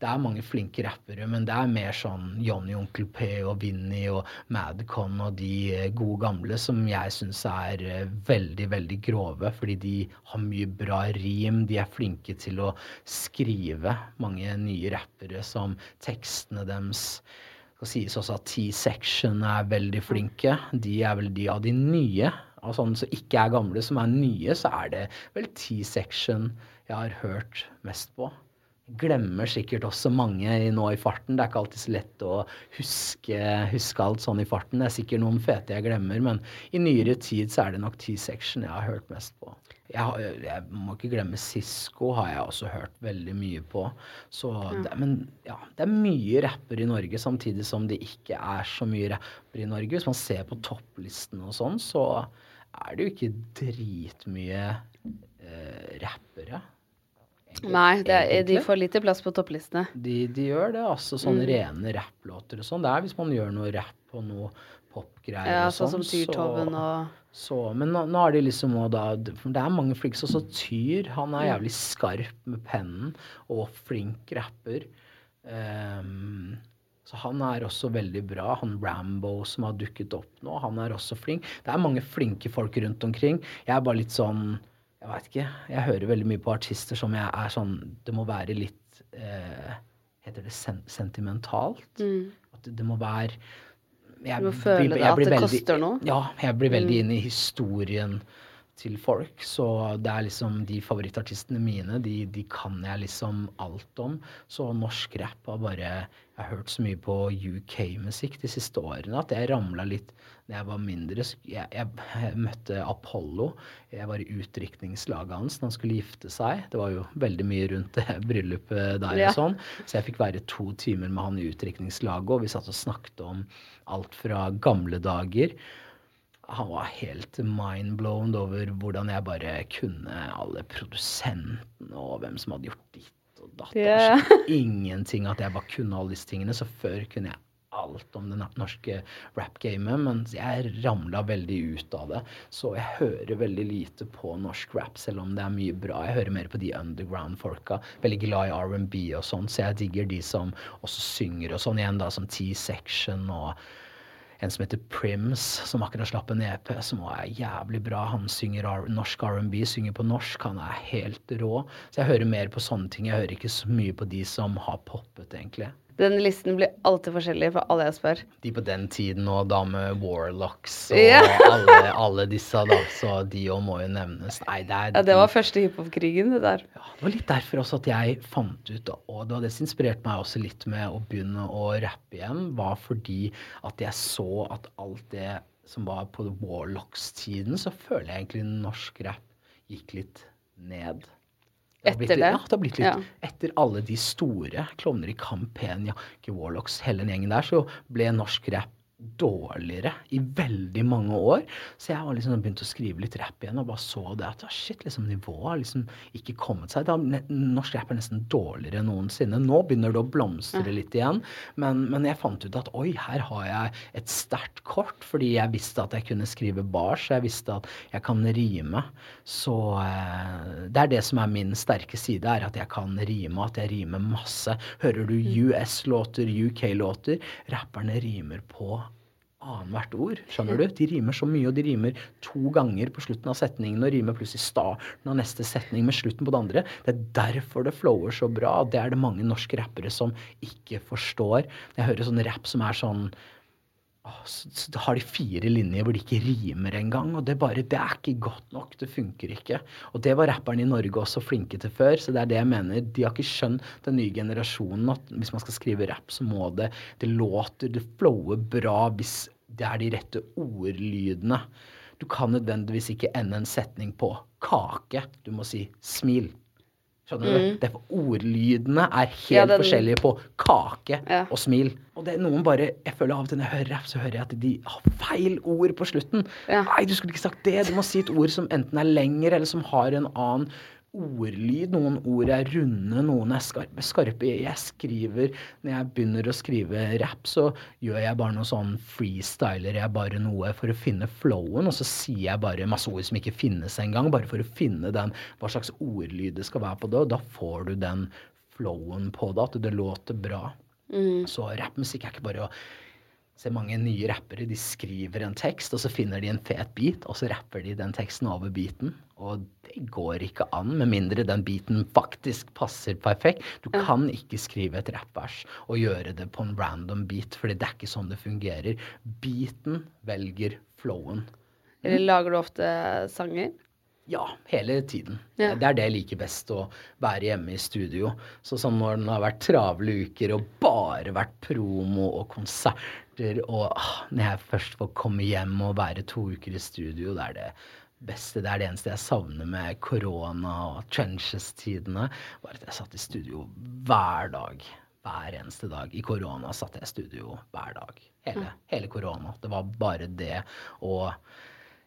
Det er mange flinke rappere, men det er mer sånn Johnny Onkel P og Vinny og Madcon og de eh, gode gamle som jeg syns er eh, veldig, veldig grove, fordi de har mye bra rim. De er flinke til å skrive. Mange nye rappere som tekstene deres skal sies også at T-section er veldig flinke. De er vel de av de nye. Av sånne som ikke er gamle, som er nye, så er det vel T-section jeg har hørt mest på. Glemmer sikkert også mange nå i farten. Det er ikke alltid så lett å huske, huske alt sånn i farten. Det er sikkert noen fete jeg glemmer, men i nyere tid så er det nok T-section jeg har hørt mest på. Jeg, jeg må ikke glemme Sisko har jeg også hørt veldig mye på. Så det, men ja, det er mye rapper i Norge, samtidig som det ikke er så mye rapper i Norge. Hvis man ser på topplisten og sånn, så er det jo ikke dritmye uh, rappere. egentlig- Nei, det er, de får lite plass på topplistene. De, de gjør det, altså sånne Mm. rene rapplåter og sånn. Det er hvis man gjør noe rapp og noe popgreier Ja, og sånn sånn. som Tyrtoven og så, men nå, nå er de liksom òg da Det er mange flinke, sånn Tyr. Han Mm. er jævlig skarp med pennen og flink rapper. Ehm, så han er også veldig bra. Han Rambo som har dukket opp nå, han er også flink. Det er mange flinke folk rundt omkring. Jeg er bare litt sånn Jeg veit ikke. Jeg hører veldig mye på artister som jeg er sånn Det må være litt eh, Heter det sen sentimentalt? At det, det må være jeg, Mm. Du må føle blir- det, at det veldig- koster noe. Ja, jeg blir veldig Mm. inne i historien til folk. Så det er liksom de favorittartistene mine, de, de kan jeg liksom alt om. Så norsk rap har bare Jeg har hørt så mye på UK-musikk de siste årene at jeg ramla litt da jeg var mindre. Jeg, jeg, jeg møtte Apollo. Jeg var i utdrikningslaget hans da han skulle gifte seg. Det var jo veldig mye rundt det bryllupet der Ja. og sånn. Så jeg fikk være to timer med han i utdrikningslaget, og vi satt og snakket om alt fra gamle dager han var helt mindblown over hvordan jeg bare kunne alle produsentene og hvem som hadde gjort ditt og datt. Yeah. Ingenting at jeg bare kunne alle disse tingene. Så før kunne jeg alt om det norske rap-gamet, men jeg ramla veldig ut av det. Så jeg hører veldig lite på norsk rap, selv om det er mye bra. Jeg hører mer på de underground-folka. Veldig glad i R&B og sånn, så jeg digger de som også synger og sånn igjen, da, som T-section og en som heter Prims, som akkurat slapp en EP, som også er jævlig bra. Han synger norsk R&B, synger på norsk. Han er helt rå. Så jeg hører mer på sånne ting. Jeg hører ikke så mye på de som har poppet, egentlig. Den listen blir alltid forskjellig for alle jeg spør. De på den tiden og da med Warlocks og Ja. alle, alle disse, da. Så de òg må jo nevnes. Nei, det er Ja, det var første hiphop-krigen, det der. Ja, det var litt derfor også at jeg fant ut, og det var det som inspirerte meg også litt med å begynne å rappe igjen, var fordi at jeg så at alt det som var på Warlocks-tiden, så føler jeg egentlig norsk rap gikk litt ned. Etter det? Ja, det har blitt litt Ja. Etter alle de store, Klovner i Kampenia, Pen, Warlocks, hele den gjengen der, så ble norsk rap dårligere i veldig mange år. Så jeg var liksom begynt å skrive litt rap igjen og bare så det at shit, liksom nivået har liksom ikke kommet seg. Da, norsk rap er nesten dårligere enn noensinne. Nå begynner det å blomstre litt igjen, men, men jeg fant ut at oi, her har jeg et sterkt kort, fordi jeg visste at jeg kunne skrive bars, jeg visste at jeg kan rime. Så eh, det er det som er min sterke side, er at jeg kan rime, at jeg rimer masse. Hører du US-låter, UK-låter, rapperne rimer på annethvert ord. Skjønner du? De rimer så mye, og de rimer to ganger på slutten av setningen, og rimer plutselig starten av neste setning med slutten på det andre. Det er derfor det flower så bra. Det er det mange norske rappere som ikke forstår. Jeg hører sånn rapp som er sånn så, så har de fire linjer hvor de ikke rimer engang. Og det, bare, det er ikke godt nok. Det funker ikke. Og det var rapperne i Norge også flinke til før. Så det er det jeg mener. De har ikke skjønt, den nye generasjonen, at hvis man skal skrive rapp, så må det Det låter, det flower bra hvis det er de rette ordlydene. Du kan nødvendigvis ikke ende en setning på kake. Du må si smil. Skjønner du? Det er for ordlydene er helt Mm. Ja, den- forskjellige på kake Ja. og smil. Og det er noen bare Jeg føler av og til når jeg hører rapp, så hører jeg at de har feil ord på slutten. Ja. Nei, du skulle ikke sagt det. Du må si et ord som enten er lengre, eller som har en annen ordlyd. Noen ord er runde, noen er skarpe. skarpe. Jeg skriver Når jeg begynner å skrive rap, så gjør jeg bare noe sånn freestyler jeg bare noe for å finne flowen, og så sier jeg bare masse ord som ikke finnes engang, bare for å finne den hva slags ordlyd det skal være på det, og da får du den flowen på det, at det låter bra. Så rappmusikk er ikke bare å Se mange nye rappere de skriver en tekst, og så finner de en fet beat, og så rapper de den teksten over beaten. Og det går ikke an, med mindre den beaten faktisk passer perfekt. Du kan ikke skrive et rappvers og gjøre det på en random beat, fordi det er ikke sånn det fungerer. Beaten velger flowen. Eller lager du ofte sanger? Ja, hele tiden. Ja. Det er det jeg liker best, å være hjemme i studio. Så sånn når det har vært travle uker og bare vært promo og konserter, og ah, når jeg først får komme hjem og være to uker i studio, det er det beste. Det er det eneste jeg savner med korona og trenches-tidene, var at jeg satt i studio hver dag. Hver eneste dag. I korona satt jeg i studio hver dag. Hele, hele korona. Det var bare det og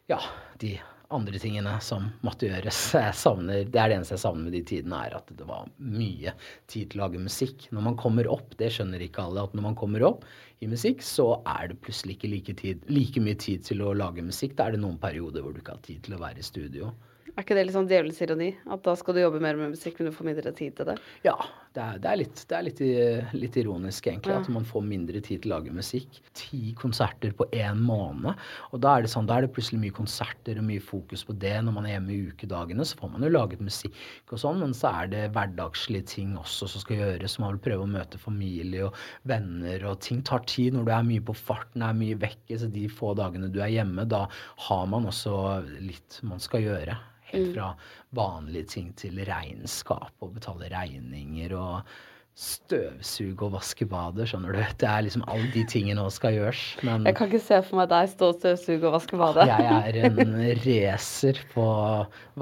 ja, de andre tingene som måtte gjøres. Jeg savner, det er det eneste jeg savner med de tidene, er at det var mye tid til å lage musikk. Når man kommer opp, det skjønner ikke alle, at når man kommer opp i musikk, så er det plutselig ikke like, tid, like mye tid til å lage musikk. Da er det noen perioder hvor du ikke har tid til å være i studio. Er ikke det litt sånn djevelens ironi? At da skal du jobbe mer med musikk, men du får mindre tid til det? Ja, det er, det er, litt, det er litt, litt ironisk, egentlig, at man får mindre tid til å lage musikk. Ti konserter på én måned. Og da er det sånn, da er det plutselig mye konserter og mye fokus på det. Når man er hjemme i ukedagene, så får man jo laget musikk og sånn, men så er det hverdagslige ting også som skal gjøres. Man vil prøve å møte familie og venner, og ting tar tid når du er mye på farten, er mye vekke. Så de få dagene du er hjemme, da har man også litt man skal gjøre. Helt fra vanlige ting til regnskap og betale regninger og støvsuge og vaske badet, skjønner du. Det er liksom alle de tingene som skal gjøres. Men Jeg kan ikke se for meg deg stå og støvsuge og vaske badet. jeg er en racer på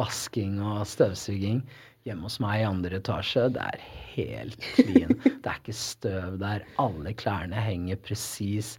vasking og støvsuging. Hjemme hos meg i andre etasje, det er helt clean. Det er ikke støv der. Alle klærne henger presis.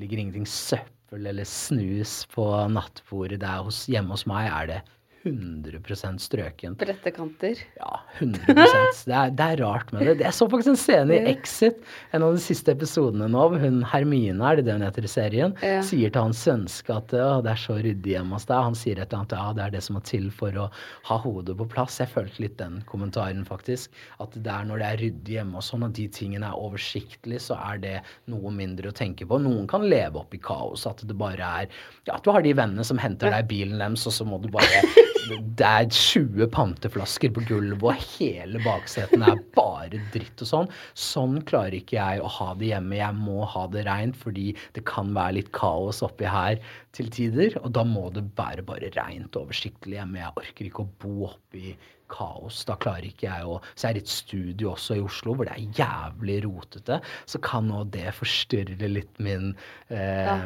Ligger ingenting søppel eller snus på nattbordet. Det hos, hjemme hos meg er det 100 strøken. Brette kanter. Ja, 100% det er, det er rart med det. Jeg så faktisk en scene i Exit, en av de siste episodene nå, hun Hermine, er det det hun heter i serien, Ja. sier til hans svenske at «Å, det er så ryddig hjemme hos deg. Han sier et eller annet ja, det er det som må til for å ha hodet på plass. Jeg følte litt den kommentaren, faktisk. At det er når det er ryddig hjemme og sånn, og de tingene er oversiktlig, så er det noe mindre å tenke på. Noen kan leve opp i kaos, at det bare er Ja, at du har de vennene som henter deg bilen deres, og så må du bare det er 20 panteflasker på gulvet, og hele baksetene er bare dritt og sånn. Sånn klarer ikke jeg å ha det hjemme. Jeg må ha det reint, fordi det kan være litt kaos oppi her til tider. Og da må det være bare reint og oversiktlig hjemme. Jeg orker ikke å bo oppi kaos. Da klarer ikke jeg å Så jeg er i et studio også i Oslo hvor det er jævlig rotete. Så kan nå det forstyrre litt min eh, Ja.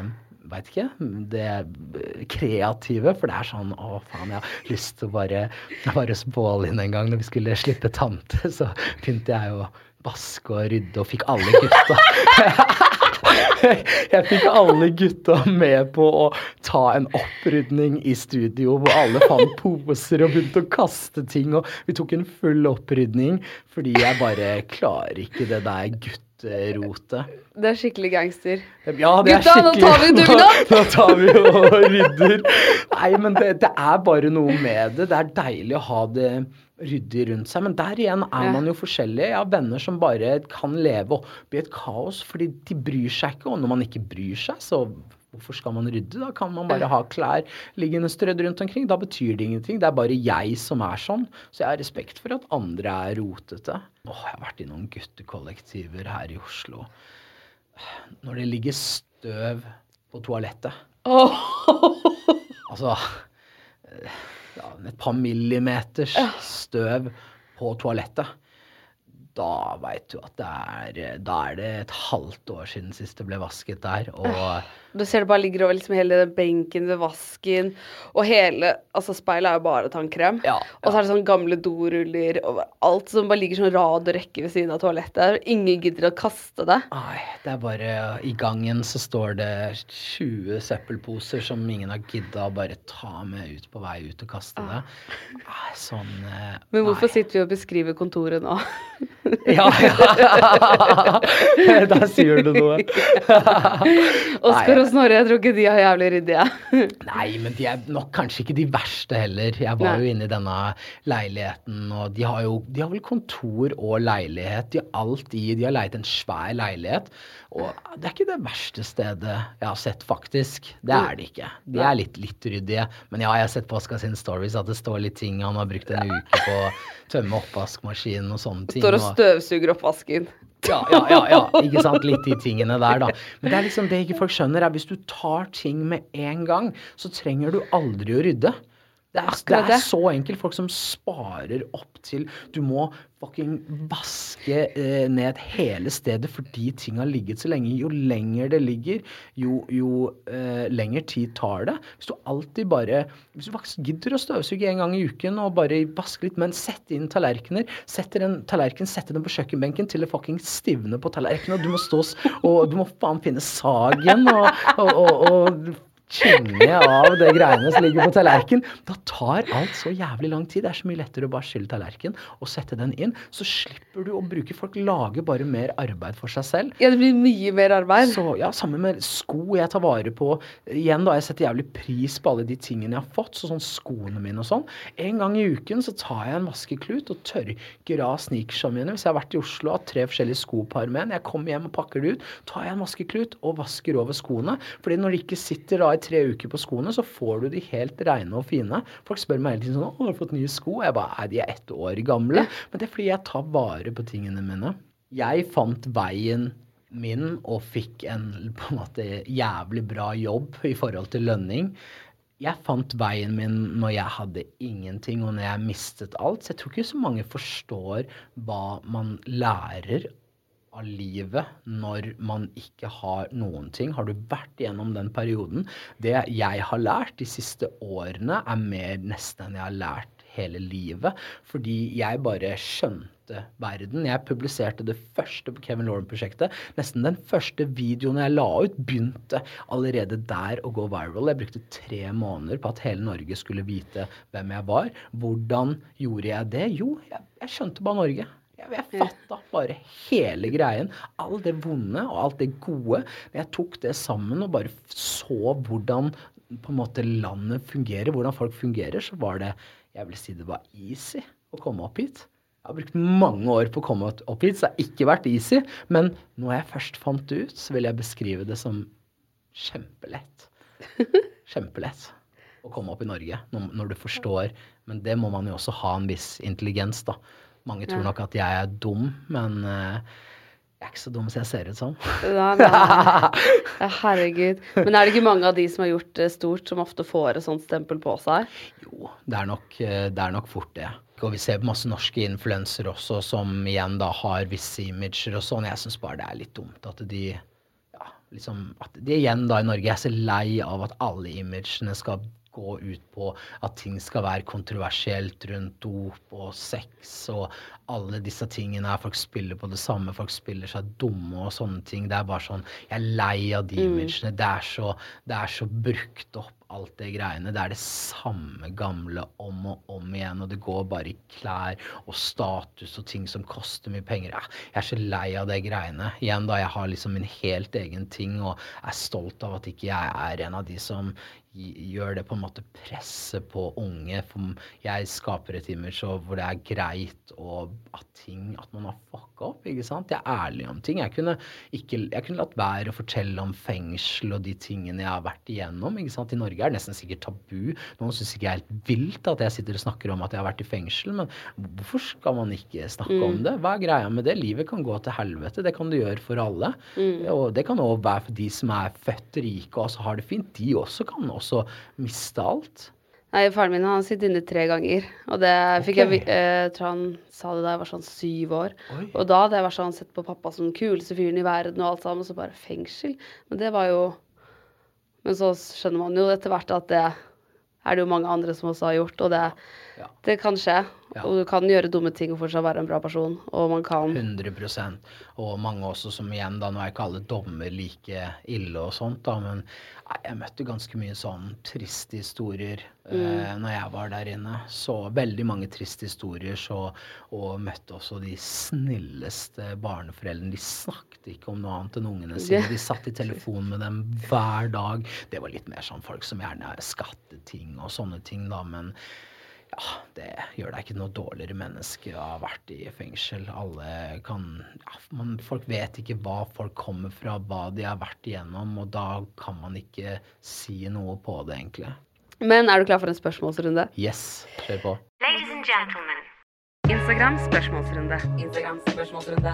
Veit ikke. Det kreative. For det er sånn Å, faen, jeg har lyst til å bare være hos Bålin en gang når vi skulle slippe Tante, så begynte jeg å vaske og rydde og fikk alle gutta Jeg fikk alle gutta med på å ta en opprydning i studio hvor alle fant poser og begynte å kaste ting. Og vi tok en full opprydning fordi jeg bare klarer ikke det der gutterotet. Det er skikkelig gangster. Ja, det Gutta, er nå tar vi dugnad! Nå, nå tar vi og rydder. Nei, men det, det er bare noe med det. Det er deilig å ha det ryddig rundt seg. Men der igjen er man jo forskjellig. Jeg har venner som bare kan leve oppi et kaos fordi de bryr seg ikke. Og når man ikke bryr seg, så hvorfor skal man rydde? Da kan man bare ha klær liggende strødd rundt omkring. Da betyr det ingenting. Det er bare jeg som er sånn. Så jeg har respekt for at andre er rotete. Åh, jeg har vært i noen guttekollektiver her i Oslo. Når det ligger støv på toalettet Altså eh, ja, et par millimeters støv på toalettet. Da veit du at det er Da er det et halvt år siden sist det ble vasket der. Og Du ser det bare ligger over liksom hele den benken ved vasken, og hele Altså, speilet er jo bare tannkrem. Ja, Og så er det sånn gamle doruller og alt som bare ligger sånn rad og rekke ved siden av toalettet. Ingen gidder å kaste det. Nei, det er bare I gangen så står det 20 søppelposer som ingen har gidda å bare ta med ut på vei ut og kaste det. Ai, sånn nei. Men hvorfor sitter vi og beskriver kontoret nå? Ja, ja. Der sier du noe. Oskar og Snorre, jeg tror ikke de er jævlig ryddige. Nei, men de er nok kanskje ikke de verste heller. Jeg var Nei. jo inne i denne leiligheten, og de har jo de har vel kontor og leilighet. De har alt i. De har leid en svær leilighet. Og det er ikke det verste stedet jeg har sett, faktisk. Det er det ikke. De er litt, litt ryddige. Men ja, jeg har sett på Oskar sin stories at det står litt ting. Han har brukt en uke på å tømme oppvaskmaskinen og sånne ting. Står og og- støvsuger oppvasken. Ja, ja, ja, ja. Ikke sant? Litt de tingene der, da. Men det er liksom det ikke folk skjønner, er hvis du tar ting med en gang, så trenger du aldri å rydde. Det er, det er så enkelt. Folk som sparer opp til Du må fucking vaske eh, ned hele stedet fordi ting har ligget så lenge. Jo lenger det ligger, jo, jo eh, lengre tid tar det. Hvis du alltid bare Hvis du faktisk gidder å støvsuge en gang i uken og bare vaske litt, men sett inn tallerkener. Setter en tallerken, setter den på kjøkkenbenken til det fucking stivner på tallerkenen, og du må stå og du må faen finne sagen og, og, og, og kjenne av det greiene som ligger på tallerken. Da tar alt så jævlig lang tid. Det er så mye lettere å bare skylle tallerken og sette den inn. Så slipper du å bruke Folk lager bare mer arbeid for seg selv. Ja, det blir mye mer arbeid. Så ja, Sammen med sko jeg tar vare på. Igjen da, Jeg setter jævlig pris på alle de tingene jeg har fått, så sånn skoene mine og sånn. En gang i uken så tar jeg en vaskeklut og tørker av sneakersene mine. Hvis jeg har vært i Oslo og har tre forskjellige skopar med, en, jeg kommer hjem og pakker det ut, tar jeg en vaskeklut og vasker over skoene. Fordi når de ikke sitter da i tre uker på skoene, så får du de helt reine og fine. Folk spør meg hele tiden sånn 'Å, har du fått nye sko?' Jeg bare 'Nei, de er ett år gamle'. Men det er fordi jeg tar vare på tingene mine. Jeg fant veien min og fikk en på en måte jævlig bra jobb i forhold til lønning. Jeg fant veien min når jeg hadde ingenting og når jeg mistet alt. Så jeg tror ikke så mange forstår hva man lærer av livet når man ikke har noen ting. Har du vært gjennom den perioden? Det jeg har lært de siste årene, er mer nesten enn jeg har lært hele livet. Fordi jeg bare skjønte verden. Jeg publiserte det første Kevin Lauren-prosjektet. Nesten den første videoen jeg la ut, begynte allerede der å gå viral. Jeg brukte tre måneder på at hele Norge skulle vite hvem jeg var. Hvordan gjorde jeg det? Jo, jeg, jeg skjønte bare Norge. Jeg, fatta bare hele greien. All det vonde og alt det gode. Jeg tok det sammen og bare så hvordan på en måte landet fungerer, hvordan folk fungerer, så var det Jeg vil si det var easy å komme opp hit. Jeg har brukt mange år på å komme opp hit, så det har ikke vært easy. Men når jeg først fant det ut, så vil jeg beskrive det som kjempelett. Kjempelett. å komme opp i Norge, når, når du forstår. Men det må man jo også ha en viss intelligens, da. Mange tror nok at jeg er dum, men eh, jeg er ikke så dum som jeg ser ut som. Nei, nei. Herregud. Men er det ikke mange av de som har gjort det stort, som ofte får et sånt stempel på seg? Jo, det er nok, eh, det er nok fort det. Og vi ser masse norske influensere også som igjen da har visse imager og sånn. Jeg syns bare det er litt dumt at de ja, liksom At de igjen da i Norge er så lei av at alle imagene skal gå ut på at ting skal være kontroversielt rundt dop og sex og alle disse tingene her. Folk spiller på det samme, folk spiller seg dumme og sånne ting. Det er bare sånn Jeg er lei av de imagene. Det er så, det er så brukt opp alt det greiene. Det er det samme gamle om og om igjen, og det går bare i klær og status og ting som koster mye penger. Jeg jeg er så lei av det greiene. Igjen da, jeg har liksom min helt egen ting og er stolt av at ikke jeg er en av de som gjør det på en måte presset på unge. For jeg skaper et image hvor det er greit og at ting At man har fucka opp, ikke sant. Jeg er ærlig om ting. Jeg kunne, ikke, jeg kunne latt være å fortelle om fengsel og de tingene jeg har vært igjennom. ikke sant. I Norge er det nesten sikkert tabu. Noen syns ikke jeg er helt vilt at jeg sitter og snakker om at jeg har vært i fengsel, men hvorfor skal man ikke snakke om det? Hva er greia med det? Livet kan gå til helvete. Det kan du gjøre for alle. Og det kan òg være for de som er født rike og har det fint. De også kan også miste alt. Nei, faren min har sittet inne tre ganger. Og det fikk jeg Jeg eh, tror han sa det da jeg var sånn syv år. Oi. Og da hadde jeg vært sånn sett på pappa som den kuleste fyren i verden og alt sammen, og så bare fengsel. Men det var jo Men så skjønner man jo etter hvert at det er det jo mange andre som også har gjort, og det, Ja. det kan skje. Ja. Og du kan gjøre dumme ting og fortsatt være en bra person, og man kan 100% Og mange også som igjen, da, nå er ikke alle dommer like ille og sånt, da, men jeg møtte ganske mye sånn triste historier eh, når jeg var der inne. Så veldig mange triste historier, så, og møtte også de snilleste barneforeldrene. De snakket ikke om noe annet enn ungene sine. De satt i telefon med dem hver dag. Det var litt mer sånn folk som gjerne skattet ting og sånne ting, da, men ja, det gjør deg ikke noe dårligere menneske å ha vært i fengsel. Alle kan ja, man, Folk vet ikke hva folk kommer fra, hva de har vært igjennom, og da kan man ikke si noe på det, egentlig. Men er du klar for en spørsmålsrunde? Yes, kjør på. Ladies and gentlemen. Instagram spørsmålsrunde. Instagram spørsmålsrunde.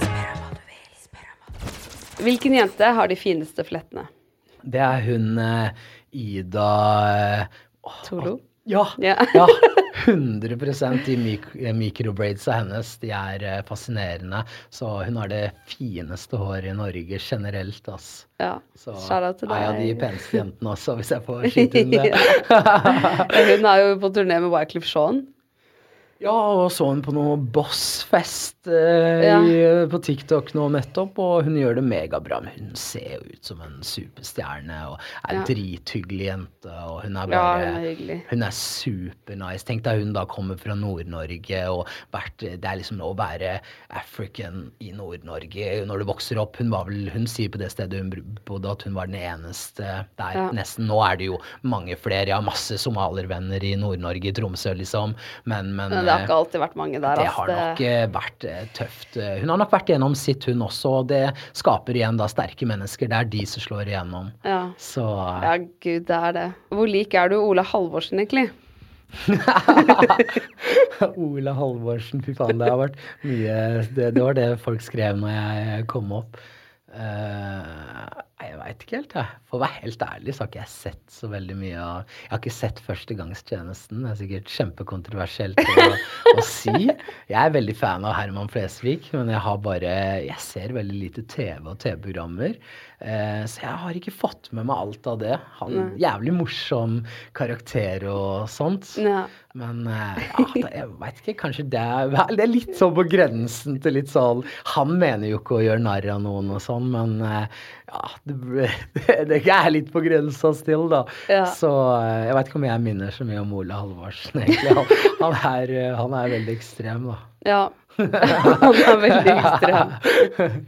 Spør om hva du vil. Spør om hva du vil. Hvilken jente har de fineste flettene? Det er hun eh, Ida eh, Tolo? Ja. Ja. ja. 100 de mik av hennes. De er eh, fascinerende. Så hun har det fineste håret i Norge generelt, ass. Ja. Så Shout til er jeg av de peneste jentene også, hvis jeg får skyte inn det. Hun er jo på turné med Wycliffe Shaun. Ja, og så hun på noe Boss-fest eh, Ja. i- på TikTok nå nettopp, og hun gjør det megabra. Men hun ser jo ut som en superstjerne og er en Ja. drithyggelig jente, og hun er Ja, bare er. Hun er supernice. Tenk deg hun da kommer fra Nord-Norge og vært Det er liksom å være African i Nord-Norge når du vokser opp. Hun var vel Hun sier på det stedet hun bodde at hun var den eneste der. Ja. Nesten. Nå er det jo mange flere. Jeg har masse somalivenner i Nord-Norge, i Tromsø, liksom. Men, Men det har eh, ikke alltid vært mange der. det har nok eh, vært eh, tøft. Eh, Hun har nok vært igjennom sitt, hun også. Og det skaper igjen da sterke mennesker. Det er de som slår igjennom. ja. Så ja, gud, det er det. Hvor lik er du Ola Halvorsen, egentlig? Ola Halvorsen, fy faen. Det har vært mye Det, det var det folk skrev når jeg kom opp. Eh, jeg veit ikke helt, jeg. For å være helt ærlig så har ikke jeg sett så veldig mye av Jeg har ikke sett Førstegangstjenesten. Det er sikkert kjempekontroversielt å, å si. Jeg er veldig fan av Herman Flesvig, men jeg har bare Jeg ser veldig lite TV og TV-programmer. Eh, så jeg har ikke fått med meg alt av det. Han Jævlig morsom karakter og sånt. Nei. Men eh, ja, jeg veit ikke, kanskje det er, det er litt sånn på grensen til litt sånn Han mener jo ikke å gjøre narr av noen og sånn, men eh, ja, det, det, er litt på grensa still, da. Ja. Så jeg veit ikke om jeg minner så mye om Ole Halvorsen, egentlig. Han, han, er, han er veldig ekstrem, da. Ja. Han er veldig ekstrem.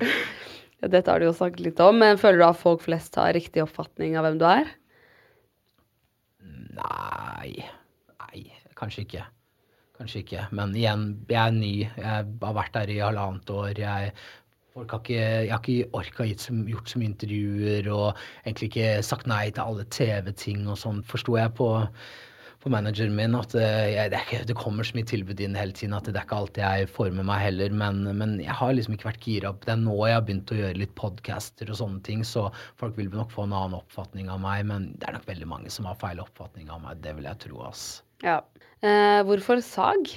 Dette har du jo snakket litt om, men føler du at folk flest har riktig oppfatning av hvem du er? Nei. Nei, kanskje ikke. Kanskje ikke. Men igjen, jeg er ny. Jeg har vært der i halvannet år. Jeg har ikke, jeg har ikke orka gjort så mye intervjuer og egentlig ikke sagt nei til alle TV-ting og sånn, forsto jeg på, på manageren min at eh, jeg, det, ikke, det kommer så mye tilbud inn hele tiden at det er ikke alltid jeg former meg heller. Men, men jeg har liksom ikke vært gira opp. Det er nå jeg har begynt å gjøre litt podcaster og sånne ting, så folk vil nok få en annen oppfatning av meg. Men det er nok veldig mange som har feil oppfatning av meg. Det vil jeg tro, ass. Ja. Eh, hvorfor sag?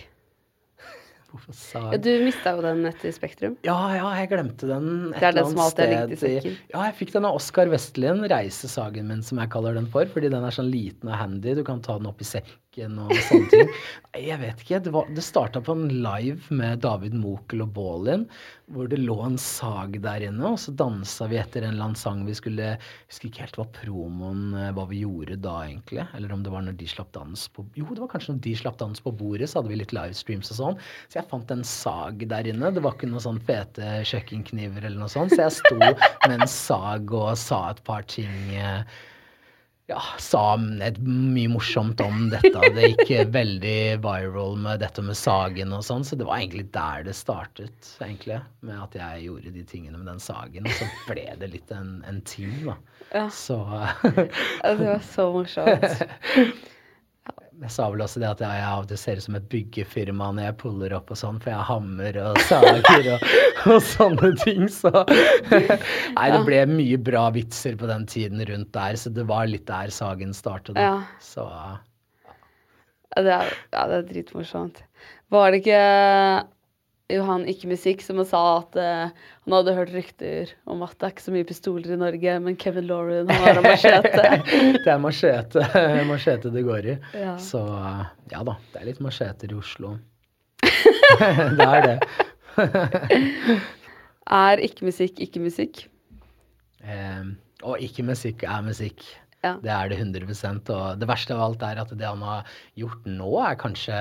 Hvorfor sa Ja, du mista jo den etter Spektrum. Ja, ja, jeg glemte den et Det er eller annet sted. i sted. Ja, jeg fikk den av Oskar Vestlien, reisesagen min, som jeg kaller den for. Fordi den er sånn liten og handy. Du kan ta den opp i sekken og sånne ting. Jeg vet ikke. Det, var- det starta på en live med David Mokel og Baalin, hvor det lå en sag der inne, og så dansa vi etter en eller annen sang vi skulle Jeg husker ikke helt hva promoen eh, Hva vi gjorde da, egentlig. Eller om det var når de slapp dans på Jo, det var kanskje når de slapp dans på bordet, så hadde vi litt livestreams og sånn. Så jeg fant en sag der inne. Det var ikke noen sånn fete kjøkkenkniver eller noe sånt, så jeg sto med en sag og sa et par ting. eh, ja, sa et mye morsomt om dette. Det gikk veldig viral med dette med sagen og sånn, så det var egentlig der det startet, egentlig. Med at jeg gjorde de tingene med den sagen. Og så ble det litt en, en ting, da. Ja. Så Ja, Det var så morsomt. jeg sa vel også det at jeg av og til ser ut som et byggefirma når jeg puller opp og sånn, for jeg har hammer og sager og, og sånne ting, så Nei, det ble mye bra vitser på den tiden rundt der, så det var litt der sagen startet. Ja. Så Ja, det er, ja, det er dritmorsomt. Var det ikke Johan Ikke Musikk som sa at uh, han hadde hørt rykter om at det er ikke så mye pistoler i Norge, men Kevin Lauren han har en machete. det er machete, machete det går i. Ja. Så ja da, det er litt macheter i Oslo. det er det. er ikke musikk ikke musikk? Um, og ikke musikk er musikk. Ja. Det er det 100 Og det verste av alt er at det han har gjort nå, er kanskje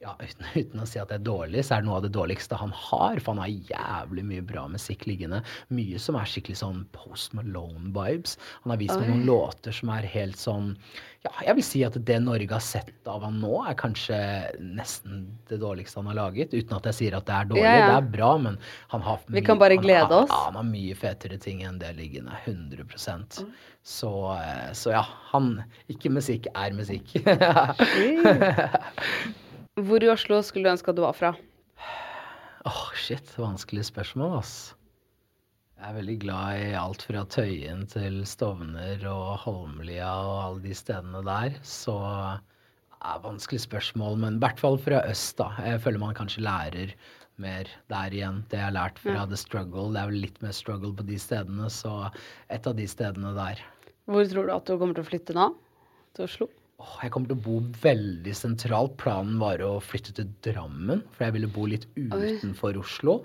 ja, uten, uten å si at det er dårlig, så er det noe av det dårligste han har. For han har jævlig mye bra musikk liggende. Mye som er skikkelig sånn Post Malone-vibes. Han har vist meg noen låter som er helt sånn Ja, jeg vil si at det Norge har sett av han nå, er kanskje nesten det dårligste han har laget. Uten at jeg sier at det er dårlig. Ja, ja. Det er bra, men han har Vi kan bare glede oss. Han, han har mye fetere ting enn det liggende. 100% så, eh, så ja, han Ikke musikk er musikk. Hvor i Oslo skulle du ønske at du var fra? Åh, shit. Vanskelig spørsmål, ass. Jeg er veldig glad i alt fra Tøyen til Stovner og Holmlia og alle de stedene der. Så det er vanskelig spørsmål, men i hvert fall fra øst, da. Jeg føler man kanskje lærer mer der igjen. Det jeg har lært fra The Struggle. Det er vel litt mer struggle på de stedene, så et av de stedene der. Hvor tror du at du kommer til å flytte nå? Til Oslo? Åh, jeg kommer til å bo veldig sentralt. Planen var å flytte til Drammen, for jeg ville bo litt utenfor Oslo.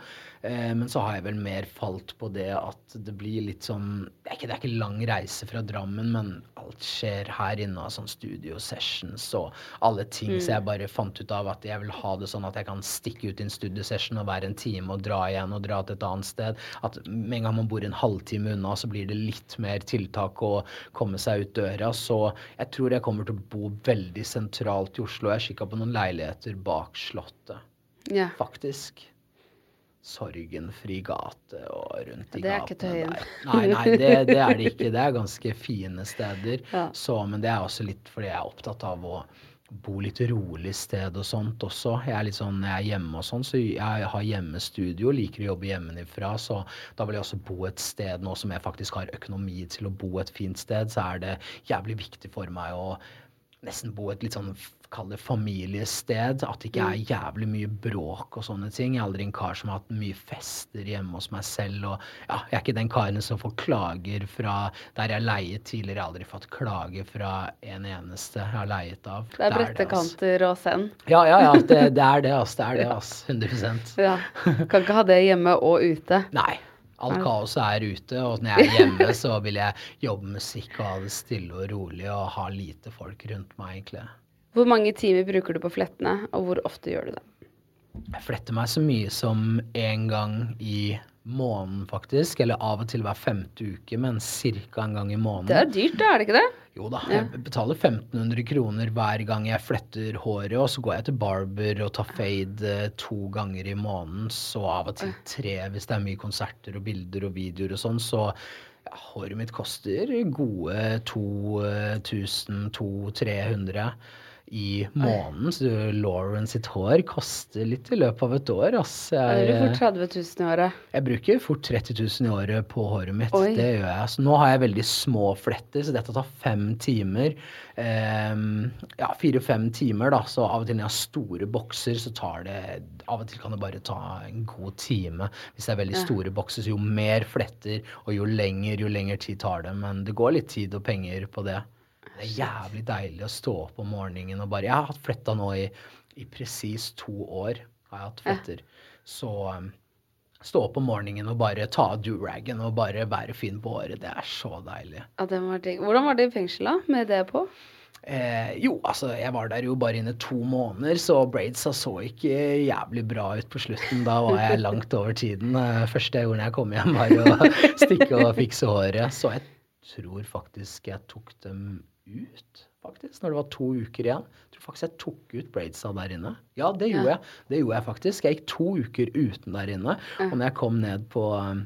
Eh, men så har jeg vel mer falt på det at det blir litt sånn Det er ikke, det er ikke lang reise fra Drammen, men alt skjer her inne av sånn studio sessions og alle ting. Så jeg bare fant ut av at jeg vil ha det sånn at jeg kan stikke ut i en studiosession og være en time og dra igjen og dra til et annet sted. At med en gang man bor en halvtime unna, så blir det litt mer tiltak å komme seg ut døra. Så jeg tror jeg kommer til å bo veldig sentralt i Oslo. Jeg kikka på noen leiligheter bak Slottet, Ja. faktisk. Sorgenfri gate og rundt i Det ikke Tøyen. der. Nei, nei, det, det er det ikke. Det er ganske fine steder. Ja. Så, men det er også litt fordi jeg er opptatt av å bo litt rolig sted og sånt også. Jeg er litt sånn, Når jeg er hjemme og sånn, så jeg har hjemmestudio, liker å jobbe hjemmefra, så da vil jeg også bo et sted nå som jeg faktisk har økonomi til å bo et fint sted, så er det jævlig viktig for meg å nesten bo et litt sånn kall det familiested. At det ikke er jævlig mye bråk og sånne ting. Jeg er aldri en kar som har hatt mye fester hjemme hos meg selv. Og ja, jeg er ikke den karen som får klager fra der jeg leiet tidligere. Jeg har aldri fått klager fra en eneste jeg har leiet av. Det er brettekanter brette kanter og send. Ja, ja, ja. Det, det er det, ass. Det er det, ass. 100 Ja. Kan ikke ha det hjemme og ute. Nei. Alt kaoset er ute, og når jeg er hjemme, så vil jeg jobbe musikk og ha det stille og rolig og ha lite folk rundt meg, egentlig. Hvor mange timer bruker du på flettene, og hvor ofte gjør du det? Jeg fletter meg så mye som én gang i måneden, faktisk. Eller av og til hver femte uke, men ca. en gang i måneden. Det er dyrt, da, er det ikke det? Jo da, jeg betaler 1500 kroner hver gang jeg fletter håret, og så går jeg til barber og tar fade eh, to ganger i måneden, så av og til tre hvis det er mye konserter og bilder og videoer og sånn, så ja, håret mitt koster gode 2000-2300 i måneden. Så Lauren sitt hår koster litt i løpet av et år. Ass. Jeg, det Jeg, fort 30 000 i året. jeg bruker fort 30 000 i året på håret mitt. Oi. Det gjør jeg. Så nå har jeg veldig små fletter, så dette tar fem timer. Um, ja, fire-fem timer, da. Så av og til når jeg har store bokser, så tar det Av og til kan det bare ta en god time. Hvis det er veldig store bokser, så jo mer fletter, og jo lenger, jo lengre tid tar det. Men det går litt tid og penger på det. Det er jævlig deilig å stå opp om morgenen og bare Jeg har hatt fletta nå i, i presis to år. har jeg hatt fletter. Så um, stå opp om morgenen og bare ta av duragen og bare være fin på håret. Det er så deilig. Ja, det var. Hvordan var det i fengsel, da? Med det på? Eh, jo, altså, jeg var der jo bare inne to måneder, så braidsa så ikke jævlig bra ut på slutten. Da var jeg langt over tiden. Eh, første jeg gjorde når jeg kom hjem, var å stikke og fikse håret. Så jeg tror faktisk jeg tok dem ut, faktisk, når det var to uker igjen. Jeg tror faktisk jeg tok ut braidsa der inne. Ja, det gjorde jeg. Det gjorde jeg faktisk. Jeg gikk to uker uten der inne. Og når jeg kom ned på um,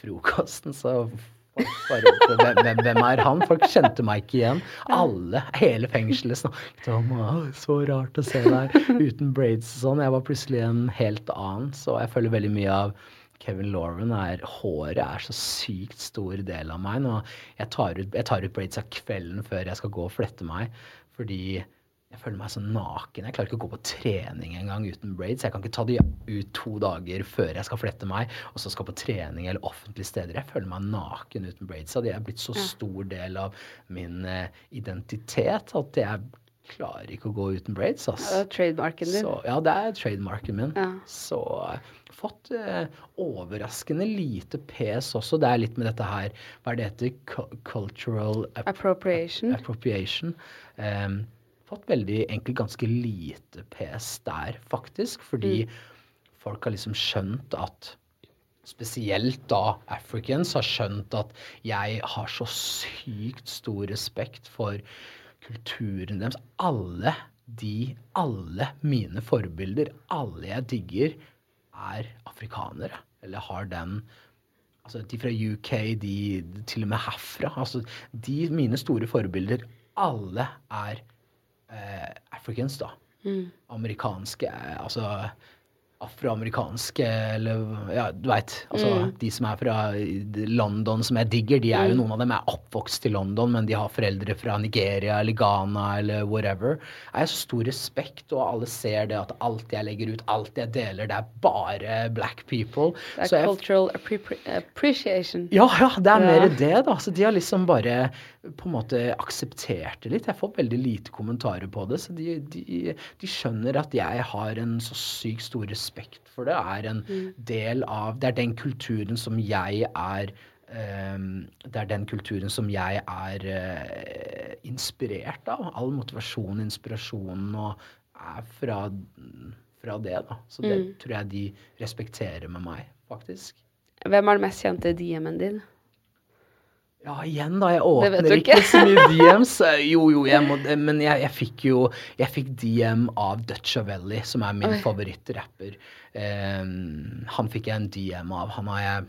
frokosten, så hvem, hvem, hvem er han? Folk kjente meg ikke igjen. Alle, hele fengselet snakket om så rart å se deg uten braids og sånn. Jeg var plutselig en helt annen, så jeg føler veldig mye av Kevin Lauren er Håret er så sykt stor del av meg. Nå, jeg, tar ut, jeg tar ut braids av kvelden før jeg skal gå og flette meg, fordi jeg føler meg så naken. Jeg klarer ikke å gå på trening engang uten braids. Jeg kan ikke ta de ut to dager før jeg skal flette meg, og så skal på trening eller offentlige steder. Jeg føler meg naken uten braids. Det er blitt så stor del av min eh, identitet at jeg klarer ikke å gå uten braids. ass. Ja, det er trademarken din. Så, ja, det er trademarken min. Ja. Så fått eh, overraskende lite pes også. Det er litt med dette her Hva er det heter? Cultural app Appropriation. appropriation. Um, fått veldig, enkelt ganske lite pes der, faktisk. Fordi folk har liksom skjønt at Spesielt da Africans har skjønt at jeg har så sykt stor respekt for kulturen deres. Alle de, alle mine forbilder, alle jeg digger, er afrikanere. Eller har den Altså, de fra UK, de til og med herfra. Altså, de mine store forbilder, alle er eh, africans, da. Amerikanske, eh, altså afroamerikanske, eller ja, du veit. Altså, De som er fra London, som jeg digger, de er jo noen av dem er oppvokst i London, men de har foreldre fra Nigeria eller Ghana eller whatever. Jeg har så stor respekt, og alle ser det at alt jeg legger ut, alt jeg deler, det er bare black people. Det er cultural appreciation. ja, ja, det er mer det, da. Så de har liksom bare på en måte aksepterte litt. Jeg får veldig lite kommentarer på det, så de, de, de skjønner at jeg har en så sykt stor respekt for det. Er en del av Det er den kulturen som jeg er Um, det er den kulturen som jeg er uh, inspirert av. All motivasjon, inspirasjonen og er fra, fra det, da. Så det tror jeg de respekterer med meg, faktisk. Hvem er den mest kjente DM-en din? Ja, igjen da, jeg åpner ikke ikke. så mye DMs. Jo, jo, jeg må, men jeg, jeg fikk jo Jeg fikk DM av Dutchavelli, som er min favorittrapper. Um, han fikk jeg en DM av. Han har jeg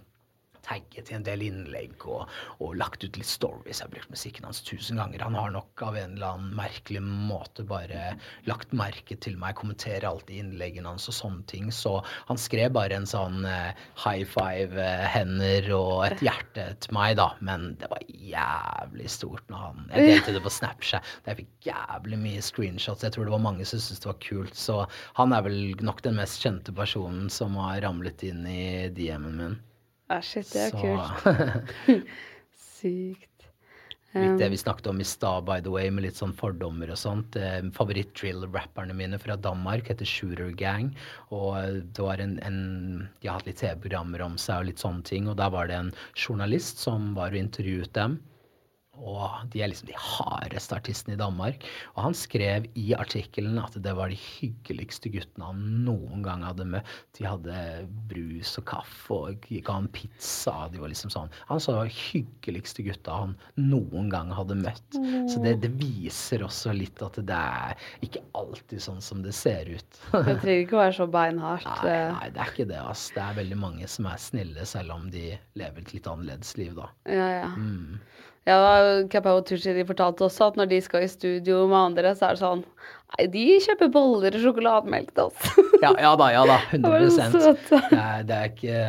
tagget i en del innlegg og, og lagt ut litt stories. Jeg har brukt musikken hans tusen ganger. Han har nok av en eller annen merkelig måte bare lagt merke til meg, kommenterer alltid innleggene hans og sånne ting. Så han skrev bare en sånn eh, high five, eh, og et hjerte til meg, da. Men det var jævlig stort når han Jeg delte det på Snapchat. Jeg fikk jævlig mye screenshots. Jeg tror det var mange som syntes det var kult. Så han er vel nok den mest kjente personen som har ramlet inn i DM-en min. Ah, shit, det er Så- kult. Sykt. Litt det vi snakket om i stad, by the way, med litt sånn fordommer og sånt. Eh, Favoritt-drill-rapperne mine fra Danmark heter Shooter Gang. Og eh, det var en, en De har hatt litt TV-programmer om seg og litt sånne ting. Og der var det en journalist som var og intervjuet dem. Og de er liksom de hardeste artistene i Danmark. Og han skrev i artikkelen at det var de hyggeligste guttene han noen gang hadde møtt. De hadde brus og kaffe og ga han pizza. De var liksom sånn Han sa de hyggeligste gutta han noen gang hadde møtt. Så det, det viser også litt at det er ikke alltid sånn som det ser ut. Det trenger ikke å være så beinhardt. Nei, nei, det er ikke det. ass. Det er veldig mange som er snille, selv om de lever et litt annerledes liv, da. Ja, ja. Mm. Ja, Kappa og Tushiri fortalte også at når de skal i studio med andre, så er det sånn Nei, de kjøper boller og sjokolademelk til oss. Ja, ja da, ja da. 100 så det er, det, er ikke,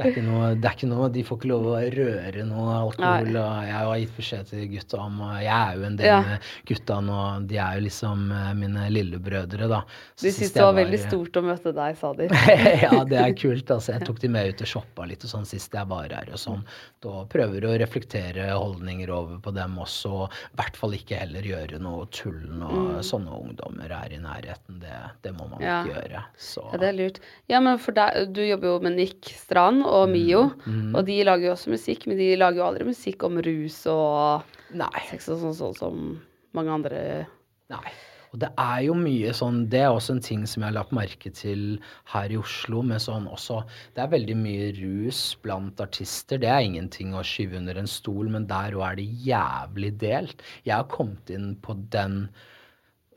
det, er noe, det er ikke noe De får ikke lov å røre noe alkohol. Nei. Og jeg har gitt beskjed til gutta om og Jeg er jo en del Ja. med gutta nå. De er jo liksom eh, mine lillebrødre, da. Så De syntes det var veldig stort å møte deg, sa de. ja, det er kult. altså. Jeg tok de med ut og shoppa litt og sånn sist jeg var her. og sånn. Da prøver å reflektere holdninger over på dem også. og I hvert fall ikke heller gjøre noe tull når sånne ungdommer er i nærheten. Det, det må man Mm. Ja. ikke gjøre. Så Ja, det er lurt. Ja, men for deg, du jobber jo med Nick Strand og Mm. Mio, og de lager jo også musikk, men de lager jo aldri musikk om rus og nei. sex og sånn sånn som mange andre Nei. Og det er jo mye sånn Det er også en ting som jeg har lagt merke til her i Oslo. med sånn også, Det er veldig mye rus blant artister. Det er ingenting å skyve under en stol, men der òg er det jævlig delt. Jeg har kommet inn på den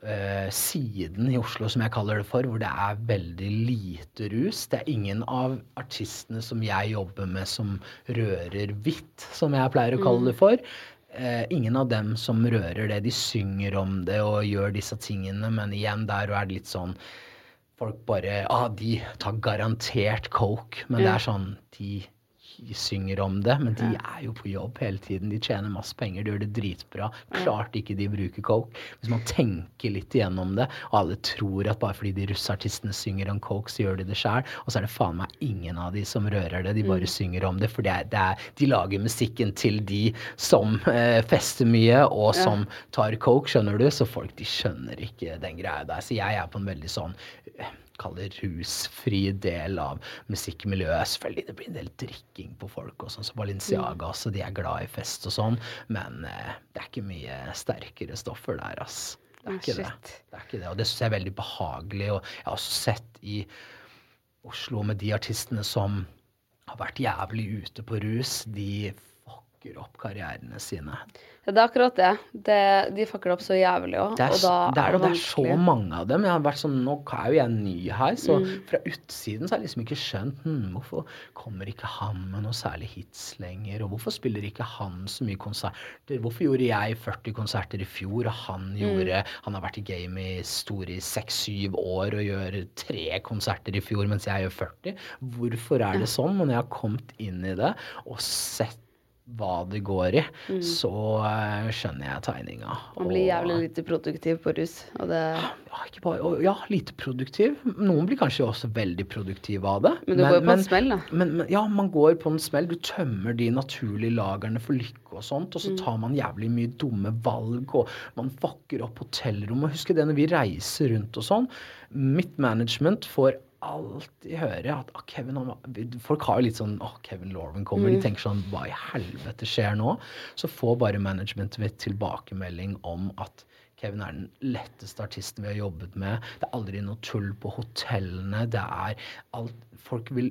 eh, siden i Oslo, som jeg kaller det for, hvor det er veldig lite rus. Det er ingen av artistene som jeg jobber med som rører hvitt, som jeg pleier å kalle det for. Eh, ingen av dem som rører det. De synger om det og gjør disse tingene, men igjen, der er det litt sånn Folk bare ah, de tar garantert coke, men det er sånn De synger om det, men de er jo på jobb hele tiden. De tjener masse penger, de gjør det dritbra. Klart ikke de bruker coke. Hvis man tenker litt igjennom det, og alle tror at bare fordi de russeartistene synger om coke, så gjør de det sjæl, og så er det faen meg ingen av de som rører det, de bare synger om det. For det er, det er, de lager musikken til de som eh, fester mye, og som tar coke, skjønner du? Så folk de skjønner ikke den greia der. Så jeg er på en veldig sånn Kall det rusfri del av musikkmiljøet. Selvfølgelig det blir en del drikking på folk, og sånn som Balenciaga også. De er glad i fest og sånn, men eh, det er ikke mye sterkere stoffer der, ass. Det er ikke det. Det er ikke det. Og det syns jeg er veldig behagelig. Og jeg har også sett i Oslo med de artistene som har vært jævlig ute på rus, de fucker opp karrierene sine. Ja, det er akkurat det. det de fucker opp så jævlig òg, og da det er, er det det er så mange av dem. Jeg har vært sånn, Nå er jo jeg ny her, så Mm. fra utsiden så har jeg liksom ikke skjønt hm, hvorfor kommer ikke han med noe særlig hits lenger, og hvorfor spiller ikke han så mye konserter? Hvorfor gjorde jeg 40 konserter i fjor, og han Mm. gjorde Han har vært i game i store i seks-syv år og gjør tre konserter i fjor, mens jeg gjør 40. Hvorfor er det sånn? Og når jeg har kommet inn i det og sett hva det går i, så eh, skjønner jeg tegninga. Mm. Man blir Og- jævlig lite produktiv på rus, og det ja, bare, og, ja, lite produktiv. Noen blir kanskje også veldig produktive av det. Men du går jo på en smell, da. Men, men, ja, man går på en smell. Du tømmer de naturlige lagrene for lykke og sånt, og så Mm. tar man jævlig mye dumme valg, og man fucker opp hotellrommet. Husk det når vi reiser rundt og sånn. Mitt management får alltid høre at ah, Kevin Folk har jo litt sånn Å, Kevin Lauren kommer. Mm. De tenker sånn Hva i helvete skjer nå? Så får bare managementet mitt tilbakemelding om at Kevin er den letteste artisten vi har jobbet med. Det er aldri noe tull på hotellene. Det er alt Folk vil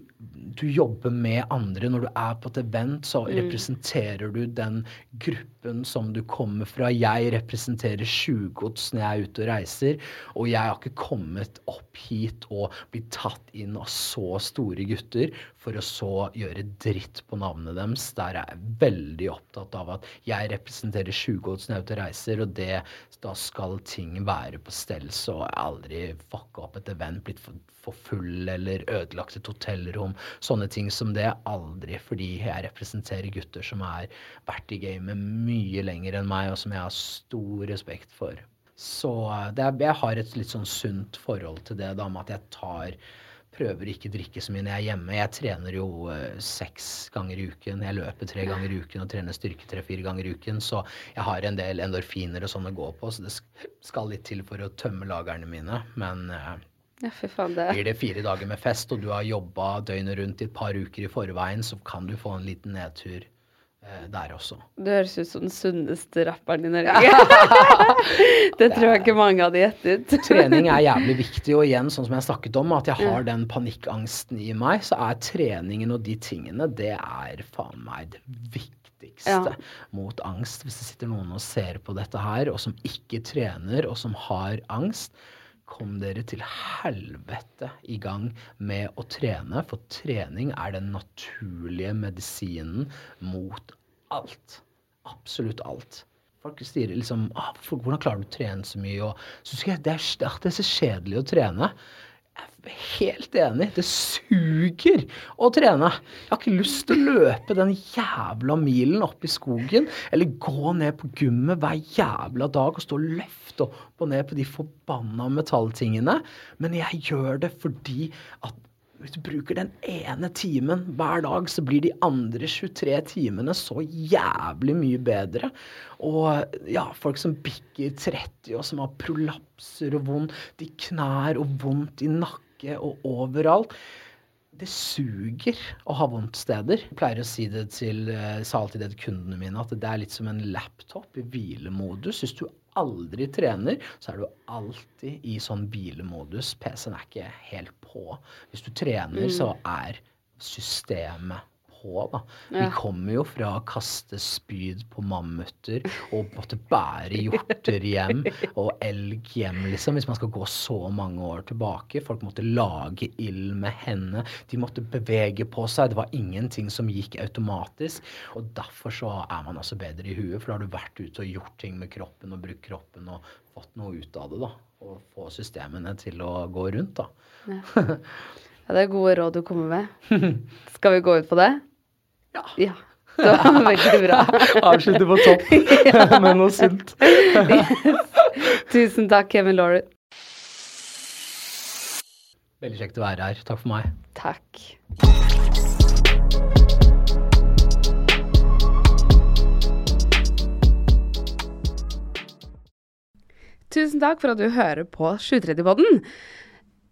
Du jobber med andre. Når du er på et event, så representerer du den gruppen som du kommer fra. Jeg representerer Tjuvgods når jeg er ute og reiser, og jeg har ikke kommet opp hit og blitt tatt inn av så store gutter for å så gjøre dritt på navnet deres. Der er jeg veldig opptatt av at jeg representerer Tjuvgods når jeg er ute og reiser, og det, da skal ting være på stell, så jeg aldri fucka opp et event, blitt for, for full eller ødelagt et hotellrom. Sånne ting som det. Aldri. Fordi jeg representerer gutter som har vært i gamet mye lenger enn meg, og som jeg har stor respekt for. Så eh, er, jeg har et litt sånn sunt forhold til det, da, med at jeg tar Prøver ikke å drikke så mye når jeg er hjemme. Jeg trener jo eh, seks ganger i uken. Jeg løper tre ganger i uken og trener styrke tre-fire ganger i uken. Så jeg har en del endorfiner og sånn å gå på, så det skal litt til for å tømme lagrene mine. Men eh, Ja, faen, det blir det fire dager med fest, og du har jobba døgnet rundt i et par uker i forveien, så kan du få en liten nedtur der også. Du høres ut som den sunneste rapperen i Norge. det tror jeg ikke mange hadde gjettet. Trening er jævlig viktig, og igjen, sånn som jeg snakket om, at jeg har den panikkangsten i meg, så er treningen og de tingene, det er faen meg det viktigste Ja. mot angst. Hvis det sitter noen og ser på dette her, og som ikke trener, og som har angst, kom dere til helvete i gang med å trene, for trening er den naturlige medisinen mot alt. Absolutt alt. Folk sier liksom ah, 'Hvordan klarer du å trene så mye?' Og så skal jeg, det, det er så kjedelig å trene. Jeg er helt enig. Det suger å trene. Jeg har ikke lyst til å løpe den jævla milen opp i skogen, eller gå ned på gymmet hver jævla dag og stå og løfte opp og ned på de forbanna metalltingene. Men jeg gjør det fordi at hvis du bruker den ene timen hver dag, så blir de andre 23 timene så jævlig mye bedre. Og ja, folk som bikker 30 og som har prolapser og vondt i knær og vondt i nakke og overalt. Det suger å ha vondt steder. Jeg pleier å si det til, eh, sa alltid det til kundene mine, at det er litt som en laptop i hvilemodus. Hvis du aldri trener, så er du alltid i sånn hvilemodus. PC-en er ikke helt på. Hvis du trener, så er systemet på, da. Vi kommer jo fra å kaste spyd på mammuter og måtte bære hjorter hjem og elg hjem, liksom, hvis man skal gå så mange år tilbake. Folk måtte lage ild med hendene. De måtte bevege på seg. Det var ingenting som gikk automatisk. Og derfor så er man også bedre i huet, for da har du vært ute og gjort ting med kroppen og brukt kroppen og fått noe ut av det, da. Og få systemene til å gå rundt, da. Ja, det er gode råd du kommer med. Skal vi gå ut på det? Ja. Ja. Det var veldig bra. Avslutte på topp med noe sunt. Tusen takk, Kevin Laurie. Veldig kjekt å være her. Takk for meg. Takk. Tusen takk for at du hører på 730-podden.